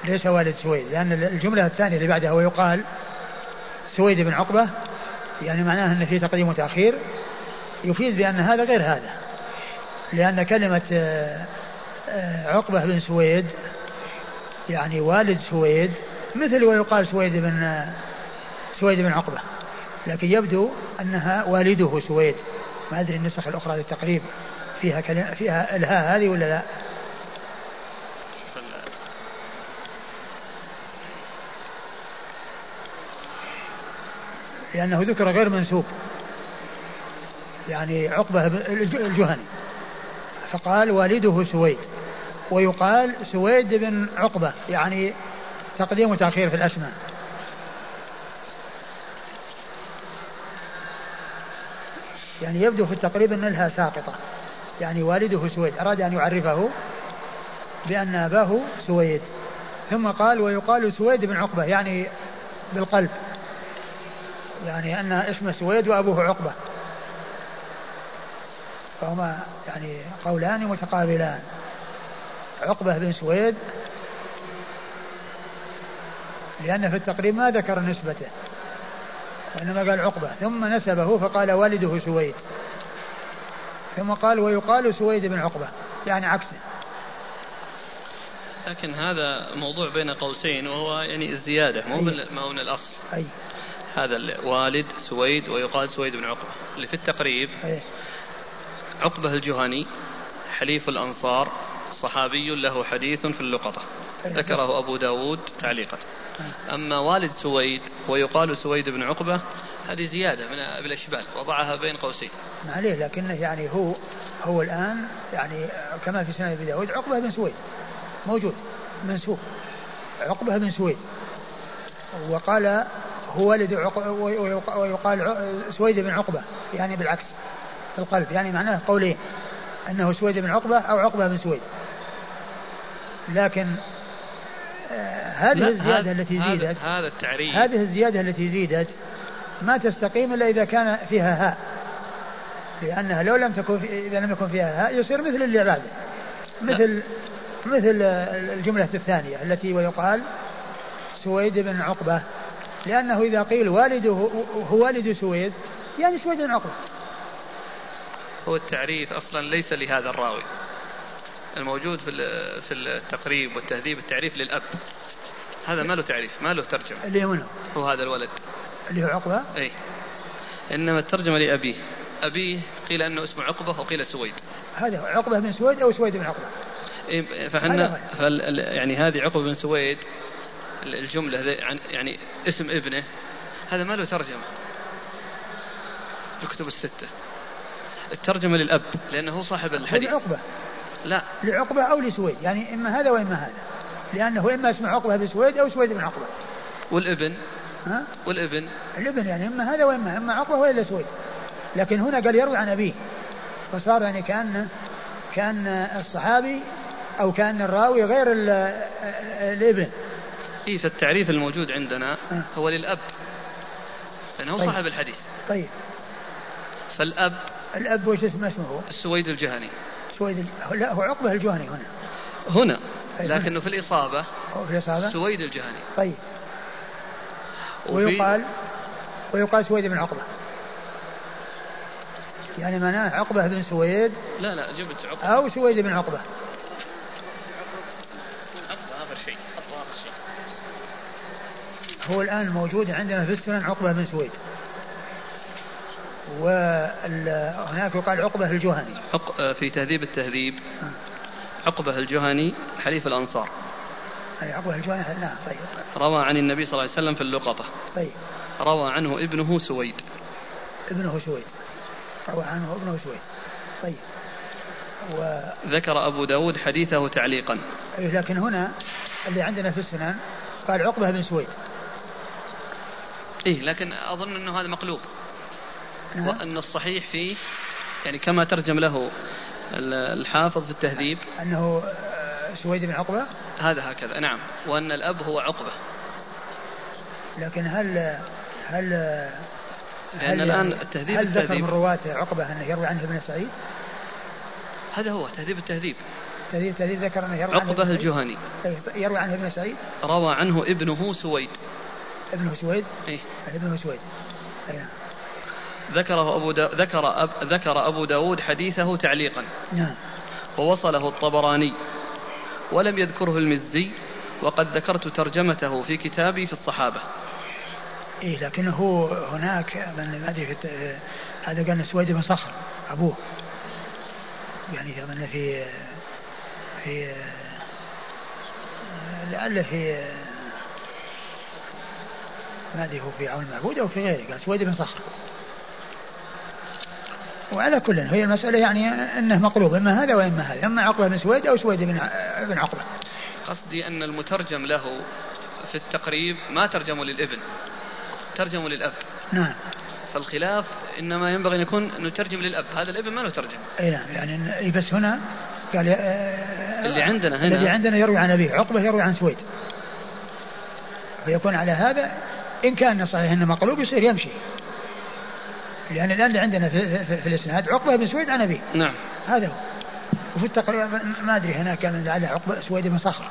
ليس والد سويد لأن الجملة الثانية اللي بعدها ويقال سويد بن عقبة. يعني معناه أن في تقديم وتأخير. يفيد بأن هذا غير هذا. لأن كلمة آه، آه، عقبة بن سويد يعني والد سويد مثل ويقال سويد بن آه، سويد بن عقبة. لكن يبدو أنها والده سويد. ما أدري النسخ الأخرى للتقريب فيها كلمة فيها إلهاء هذه ولا لا؟ لأنه ذكر غير منسوب. يعني عقبة الجهني. فقال والده سويد. ويقال سويد بن عقبة. يعني تقديم وتأخير في الأسماء يعني يبدو في التقريب أن لها ساقطة. يعني والده سويد. أراد أن يعرفه بأن أباه سويد. ثم قال ويقال سويد بن عقبة. يعني بالقلب. يعني أن اسمه سويد وأبوه عقبة. فهما يعني قولان متقابلان. عقبة بن سويد لأن في التقريب ما ذكر نسبته وإنما قال عقبة ثم نسبه فقال والده سويد. ثم قال ويقال سويد بن عقبة يعني عكسه. لكن هذا موضوع بين قوسين وهو يعني الزيادة مو ما هو من الأصل. أي. هذا الوالد سويد ويقال سويد بن عقبة اللي في التقريب أي. عقبة الجهني حليف الأنصار صحابي له حديث في اللقطة. ذكره أبو داود تعليقا. أما والد سويد ويقال سويد بن عقبة هذه زيادة من بالإشبال وضعها بين قوسين. ما عليه لكنه يعني هو هو الآن يعني كما في سنن أبي داود عقبة بن سويد. موجود منسوب عقبة بن سويد. وقال هو والد ويقال سويد بن عقبة يعني بالعكس. في القلب يعني معناه قولين أنه سويد بن عقبة أو عقبة بن سويد. لكن آه هذه الزيادة التي زيدت هذا التعريف. هذه الزيادة التي زيدت ما تستقيم إلا إذا كان فيها هاء لأنها لو لم تكن إذا لم يكن فيها هاء يصير مثل اللي بعده مثل مثل الجملة الثانية التي ويقال سويد بن عقبة لأنه إذا قيل والده هو والد سويد يعني سويد بن عقبة. هو التعريف أصلا ليس لهذا الراوي. الموجود في في التقريب والتهذيب التعريف للأب. هذا ما له تعريف ما له ترجمة. اللي منه. هو هذا الولد. اللي هو عقبة؟ أي. إنما الترجمة لأبيه. أبيه قيل أنه اسمه عقبة وقيل سويد. هذا عقبة بن سويد أو سويد بن عقبة؟ إيه فحنا يعني هذه عقبة بن سويد الجملة يعني اسم ابنه هذا ما له ترجمة. الكتب الستة. الترجمة للأب لأنه هو صاحب الحديث. لعقبة. لا. لعقبة أو لسويد يعني إما هذا وإما هذا. لأنه إما اسمه عقبة بن سويد أو سويد بن عقبة. والابن؟ ها؟ والابن؟ الابن يعني إما هذا وإما إما عقبة وإلا سويد. لكن هنا قال يروي عن أبيه. فصار يعني كأن كأن الصحابي أو كأن الراوي غير الابن. إيه فالتعريف الموجود عندنا. هو للأب لأنه طيب. صاحب الحديث. طيب. فالأب الأب وش اسمه؟ اسمه السويد الجهني. سويد لا هو عقبة الجهني هنا. هنا. لكنه في الإصابة. في الإصابة؟ سويد الجهني. طيب. ويقال ويقال سويد بن عقبة. يعني معناه عقبة بن سويد. لا لا جبت عقبة. أو سويد بن عقبة. هو الآن موجود عندنا في السنن عقبة بن سويد. وهناك يقال عقبة الجهني. في تهذيب التهذيب. عقبة الجهني حليف الأنصار. أي عقبة الجهني نعم طيب. روى عن النبي صلى الله عليه وسلم في اللقطة. طيب. روى عنه ابنه سويد. ابنه سويد. روى عنه ابنه سويد. طيب. و... ذكر أبو داود حديثه تعليقا. لكن هنا اللي عندنا في السنن قال عقبة بن سويد. إيه لكن أظن أنه هذا مقلوب. وأن الصحيح فيه يعني كما ترجم له الحافظ في التهذيب. أنه سويد بن عقبة؟ هذا هكذا نعم. وأن الأب هو عقبة. لكن هل هل لأن الآن التهذيب هل ذكر من رواة عقبة أنه يروي عنه ابن سعيد؟ هذا هو تهذيب التهذيب. تهذيب التهذيب ذكر أنه يروي عقبة عنه الجهني. يروي عنه ابن سعيد؟ روى عنه ابنه سويد. ابنه سويد؟ إيه. ابنه سويد. أي نعم. ذكره أبو دا ذكر أب ذكر أبو داود حديثه تعليقا. نعم. ووصله الطبراني. ولم يذكره المزي وقد ذكرت ترجمته في كتابي في الصحابة. إيه لكنه هناك أظن ما أدري هذا قال سويد بن صخر أبوه. يعني أظن في في لعل في ما أدري هو في عون المعبود أو في غيره قال سويد بن صخر. وعلى كل هي المسألة يعني أنه مقلوب إما هذا وإما هذا. إما عقبة بن سويد أو سويد بن عقبة. قصدي أن المترجم له في التقريب ما ترجموا للابن ترجموا للأب. نعم. فالخلاف إنما ينبغي أن يكون نترجم للأب. هذا الابن ما نترجم. أي نعم. يعني بس هنا قال آه اللي عندنا هنا. الذي عندنا يروي عن أبيه. عقبة يروي عن سويد. فيكون على هذا إن كان صحيح إنه مقلوب يصير يمشي. لأن الآن اللي عندنا في, في, في الإسناد عقبة بن سويد عن أبيه. نعم. هذا هو. وفي التقريب ما أدري هنا كان على عقبة سويد بن صخر.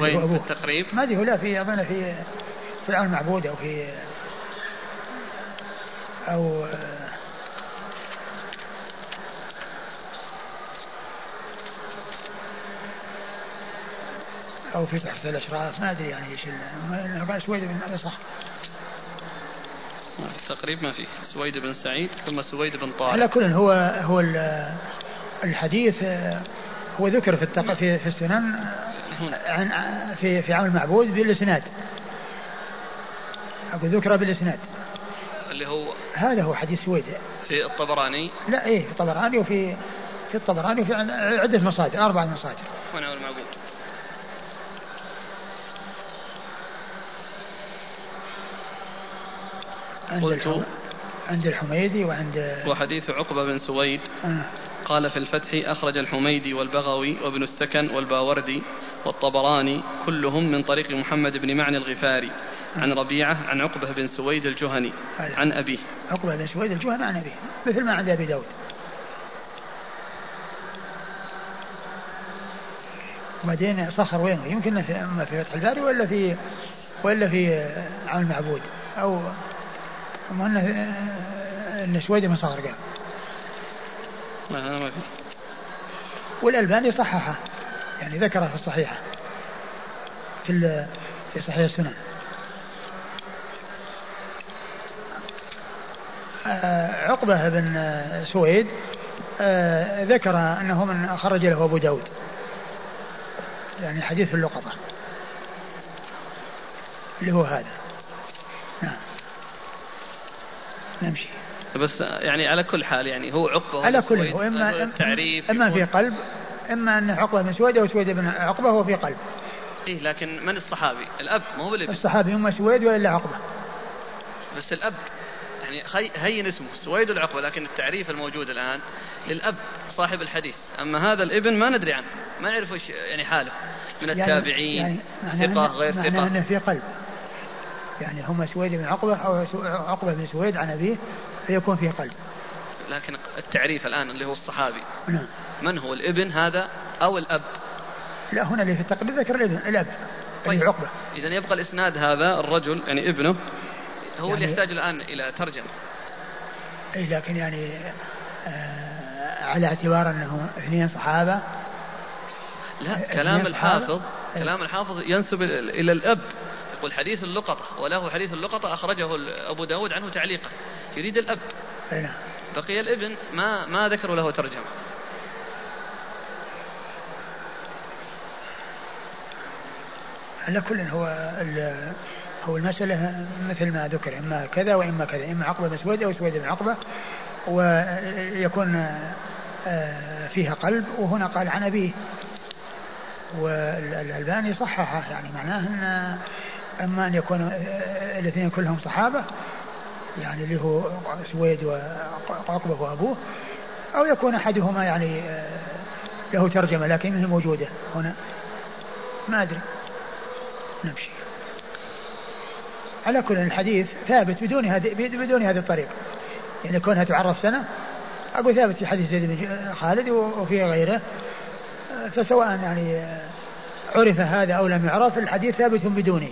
وين في التقريب؟ ما أدري هو لا في أظن في في العون المعبود أو في أو أو في تحت الأشراف. ما أدري يعني إيش سويد بن صخر. تقريبا ما في سويد بن سعيد ثم سويد بن طارق. على كل هو هو الحديث هو ذكر في التق... في في السنن عن في في عمل المعبود بالإسناد. أقول ذكر بالإسناد. اللي هو هذا هو حديث سويد. في الطبراني. لا إيه في الطبراني وفي في الطبراني وفي عدة مصادر أربعة مصادر. وين هو المعبود عند قلت عند الحميدي وعند وحديث عقبة بن سويد. آه. قال في الفتح أخرج الحميدي والبغوي وابن السكن والباوردي والطبراني كلهم من طريق محمد بن معني الغفاري. عن ربيعة عن عقبة بن سويد الجهني. عن أبيه. عقبة بن سويد الجهني عن أبيه. مثل ما عند أبي داود. وبعدين سخر وين يمكن في أما في فتح الباري ولا في ولا في عون المعبود أو انه ان سويد بن صخر قال. ما في. والألباني صححه يعني ذكره في الصحيحة. في في صحيح السنن. آه، عقبة بن سويد آه، ذكر أنه من خرج له أبو داود. يعني حديث اللقطة. اللي هو هذا. نعم. نمشي. بس يعني على كل حال يعني هو عقبة على كل هو إما التعريف إما في قلب إما أن عقبة بن سويد أو سويد بن عقبة هو في قلب. إيه لكن من الصحابي؟ الأب ما هو الابن الصحابي هم سويد وإلا عقبة. بس الأب يعني هين اسمه سويد العقبة لكن التعريف الموجود الآن للأب صاحب الحديث. أما هذا الإبن ما ندري عنه ما نعرف وش يعني حاله من يعني التابعين يعني ثقة غير ثقة. أنه في قلب. يعني هم سويد بن عقبة أو عقبة بن سويد عن أبيه فيكون في قلب. لكن التعريف الآن اللي هو الصحابي. نعم. من هو الإبن هذا أو الأب؟ لا هنا اللي في التقرير ذكر الإبن الأب طيب. عقبة. إذا يبقى الإسناد هذا الرجل يعني ابنه هو يعني اللي يحتاج الآن إلى ترجمة. أي لكن يعني آه على اعتبار أنه اثنين صحابة. لا كلام الحافظ كلام الحافظ ينسب إلى الأب. يقول حديث اللقطة وله حديث اللقطة أخرجه أبو داود عنه تعليقا. يريد الأب. نعم. بقي الابن ما ما ذكروا له ترجمة. على كل هو هو المسألة مثل ما ذكر إما كذا وإما كذا إما عقبة بن سويد أو سويد بن عقبة ويكون آه، فيها قلب وهنا قال عن أبيه. والألباني صححه يعني معناه أن أما أن يكون آه، الاثنين كلهم صحابة يعني اللي هو سويد وعقبة وأبوه أو يكون أحدهما يعني آه، له ترجمة لكنها موجودة هنا. ما أدري. نمشي. على كل الحديث ثابت بدون هذه بدون هذه الطريقة. يعني كونها تعرف سنة أقول ثابت في حديث زيد بن خالد وفي غيره. فسواء يعني عرف هذا أو لم يعرف الحديث ثابت بدونه.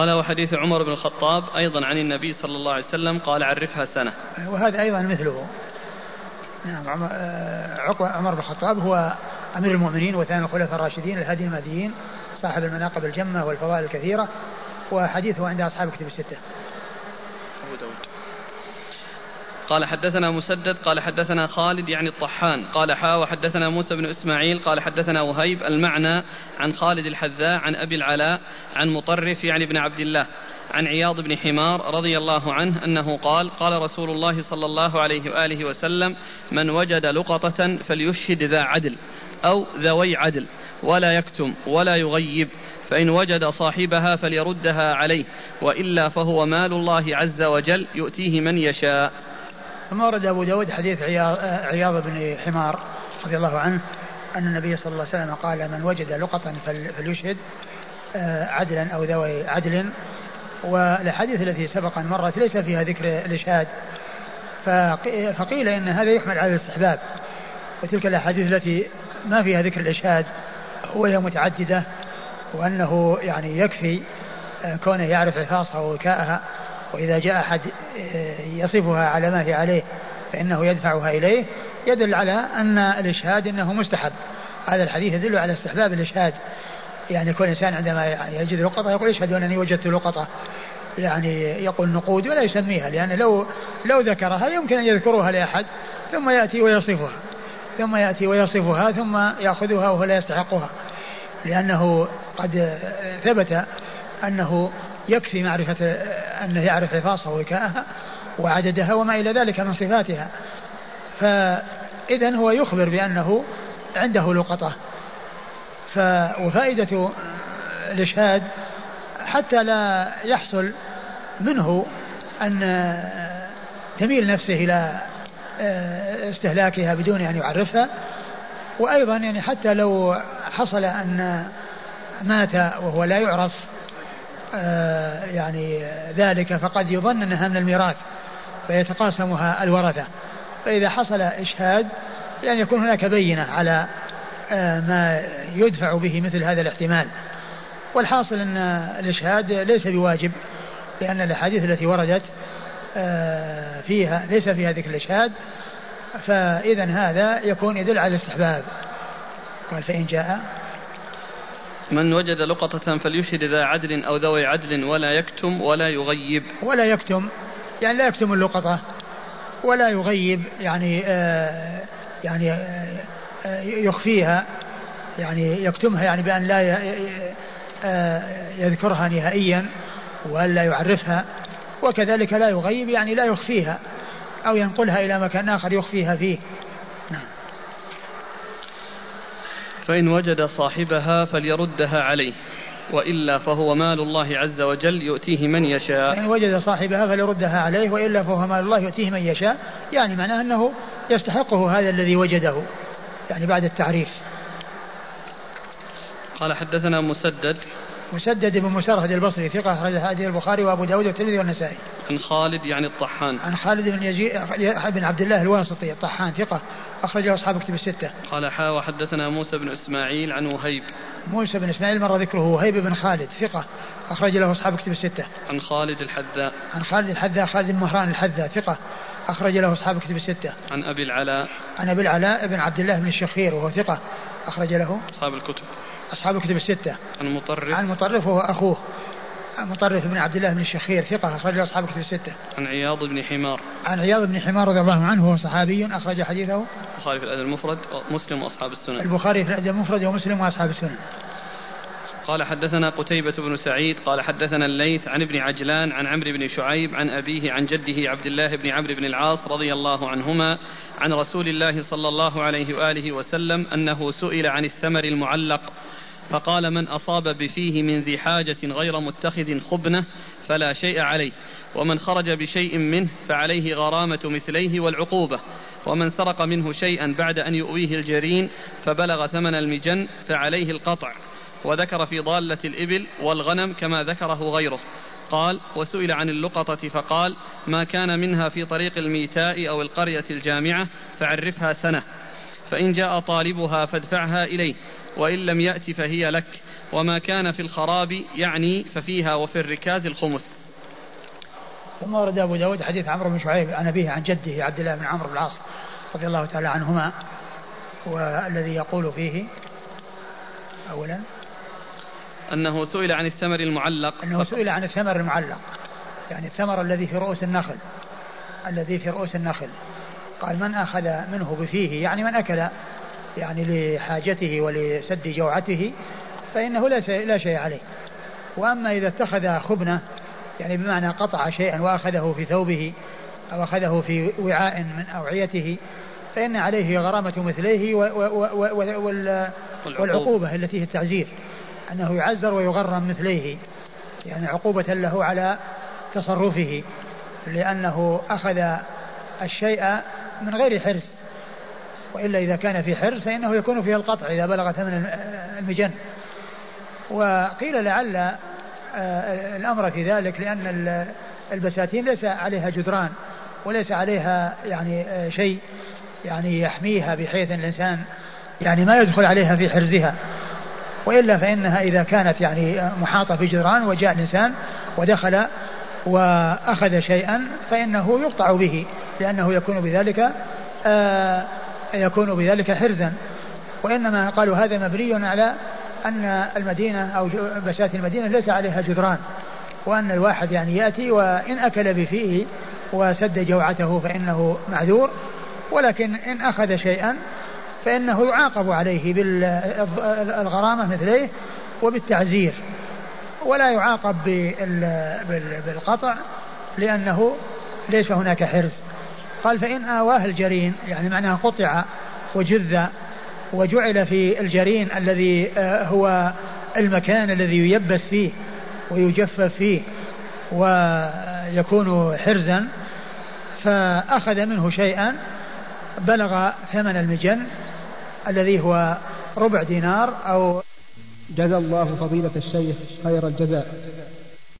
قال وحديث عمر بن الخطاب أيضا عن النبي صلى الله عليه وسلم قال عرفها سنة. وهذا أيضا مثله. نعم عمر بن الخطاب هو أمير المؤمنين وثاني الخلفاء الراشدين الهادي المهديين صاحب المناقب الجمة والفضائل الكثيرة وحديثه عند أصحاب كتب الستة. أبو داود. قال حدثنا مسدد قال حدثنا خالد يعني الطحان. قال حا وحدثنا موسى بن إسماعيل قال حدثنا وهيب المعنى عن خالد الحذاء عن أبي العلاء عن مطرف يعني بن عبد الله عن عياض بن حمار رضي الله عنه أنه قال قال رسول الله صلى الله عليه وآله وسلم من وجد لقطة فليشهد ذا عدل أو ذوي عدل ولا يكتم ولا يغيب فإن وجد صاحبها فليردها عليه وإلا فهو مال الله عز وجل يؤتيه من يشاء. ثم ورد أبو داود حديث عياض, عياض بن حمار رضي الله عنه أن النبي صلى الله عليه وسلم قال من وجد لقطة فليشهد آه، عدلا أو ذوي عدل. والأحاديث التي سبق أن مرت ليس فيها ذكر الإشهاد. فقيل إن هذا يحمل على الاستحباب. وتلك الأحاديث التي ما فيها ذكر الإشهاد وهي متعددة وأنه يعني يكفي آه، كونه يعرف حفاظها ووكاءها. وإذا جاء أحد آه، يصفها على ما هي عليه فإنه يدفعها إليه يدل على أن الإشهاد أنه مستحب. هذا الحديث يدل على استحباب الإشهاد. يعني كل إنسان عندما يجد لقطة يقول اشهدوا أنني وجدت لقطة. يعني يقول نقود ولا يسميها لأن لو لو ذكرها يمكن أن يذكرها لأحد ثم يأتي ويصفها. ثم يأتي ويصفها ثم يأخذها وهو لا يستحقها. لأنه قد ثبت أنه يكفي معرفة أنه يعرف حفاظها ووكاءها وعددها وما إلى ذلك من صفاتها. فإذا هو يخبر بأنه عنده لقطة. ف وفائدة الإشهاد حتى لا يحصل منه أن تميل نفسه إلى استهلاكها بدون أن يعرفها. وأيضا يعني حتى لو حصل أن مات وهو لا يعرف آه، يعني ذلك فقد يظن أنها من الميراث فيتقاسمها الورثة. فإذا حصل إشهاد يعني يكون هناك بينة على آه، ما يدفع به مثل هذا الاحتمال. والحاصل أن الإشهاد ليس بواجب لأن الأحاديث التي وردت آه، فيها ليس فيها ذكر الإشهاد. فإذا هذا يكون يدل على الاستحباب. قال فإن جاء من وجد لقطة فليشهد ذا عدل أو ذوي عدل ولا يكتم ولا يغيب. ولا يكتم. يعني لا يكتم اللقطة. ولا يغيب يعني آه يعني آه يخفيها. يعني يكتمها يعني بأن لا آه يذكرها نهائيا وألا يعرفها. وكذلك لا يغيب يعني لا يخفيها. أو ينقلها إلى مكان آخر يخفيها فيه نعم فإن وجد صاحبها فليردها عليه وإلا فهو مال الله عز وجل يؤتيه من يشاء فإن وجد صاحبها فليردها عليه وإلا فهو مال الله يؤتيه من يشاء يعني معناه أنه يستحقه هذا الذي وجده يعني بعد التعريف قال حدثنا مسدد مسدد بن مسرهد البصري ثقة أخرج حديث البخاري وأبو داود والترمذي والنسائي. عن خالد يعني الطحان. عن خالد بن يزيد بن عبد الله الواسطي الطحان ثقة أخرجه أصحاب كتب الستة. قال حا وحدثنا موسى بن إسماعيل عن وهيب. موسى بن إسماعيل مر ذكره وهيب بن خالد ثقة أخرج له أصحاب كتب الستة. عن خالد الحذاء. عن خالد الحذاء خالد بن مهران الحذاء ثقة أخرج له أصحاب كتب الستة. عن أبي العلاء. عن أبي العلاء بن عبد الله بن الشخير وهو ثقة أخرج له أصحاب الكتب. أصحاب الكتب الستة. عن مطرف. عن مطرف وهو أخوه مطرف بن عبد الله بن الشخير ثقة أخرج أصحاب الكتب الستة. عن عياض بن حمار. عن عياض بن حمار رضي الله عنه وهو صحابي أخرج حديثه. البخاري في الأدب المفرد ومسلم وأصحاب السنن. البخاري في الأدب المفرد ومسلم وأصحاب السنن. قال حدثنا قتيبة بن سعيد قال حدثنا الليث عن ابن عجلان عن عمرو بن شعيب عن أبيه عن جده عبد الله بن عمرو بن العاص رضي الله عنهما عن رسول الله صلى الله عليه وآله وسلم أنه سئل عن الثمر المعلق فقال من أصاب بفيه من ذي حاجة غير متخذ خبنة فلا شيء عليه ومن خرج بشيء منه فعليه غرامة مثليه والعقوبة ومن سرق منه شيئا بعد أن يؤويه الجرين فبلغ ثمن المجن فعليه القطع وذكر في ضالة الإبل والغنم كما ذكره غيره. قال وسئل عن اللقطة فقال ما كان منها في طريق الميتاء أو القرية الجامعة فعرفها سنة فإن جاء طالبها فادفعها إليه. وإن لم يأت فهي لك. وما كان في الخراب يعني ففيها وفي الركاز الخمس. ثم ورد أبو داود حديث عمرو بن شعيب عن أبيه عن جده عبد الله بن عمرو بن العاص رضي الله تعالى عنهما والذي يقول فيه أولا أنه سئل عن الثمر المعلق أنه سئل عن الثمر المعلق يعني الثمر الذي في رؤوس النخل الذي في رؤوس النخل. قال من أخذ منه بفيه؟ يعني من أكل يعني لحاجته ولسد جوعته فإنه لا شيء, لا شيء عليه. وأما إذا اتخذ خبنة يعني بمعنى قطع شيئا وأخذه في ثوبه أو أخذه في وعاء من أوعيته فإن عليه غرامة مثليه والعقوبة التي هي التعزير أنه يعزر ويغرم مثليه. يعني عقوبة له على تصرفه لأنه أخذ الشيء من غير حرص. وإلا إذا كان في حرص فإنه يكون فيه القطع إذا بلغ ثمن المجن. وقيل لعل آه، الأمر في ذلك لأن البساتين ليس عليها جدران وليس عليها يعني آه، شيء يعني يحميها بحيث الإنسان يعني ما يدخل عليها في حرزها. وإلا فإنها إذا كانت يعني محاطة بجدران وجاء الإنسان ودخل وأخذ شيئا فإنه يقطع به لأنه يكون بذلك آه يكون بذلك حرزا. وإنما قالوا هذا مبني على أن المدينة أو بسات المدينة ليس عليها جدران وأن الواحد يعني يأتي وإن أكل بفيه وسد جوعته فإنه معذور ولكن إن أخذ شيئا فإنه يعاقب عليه بالغرامة مثليه وبالتعزير. ولا يعاقب بالقطع لأنه ليس هناك حرز. قال فإن آواه الجرين يعني معناها قطع وجذ وجعل في الجرين الذي آه، هو المكان الذي ييبس فيه ويجفف فيه ويكون حرزا فأخذ منه شيئا بلغ ثمن المجن الذي هو ربع دينار أو جزى الله فضيلة الشيخ خير الجزاء.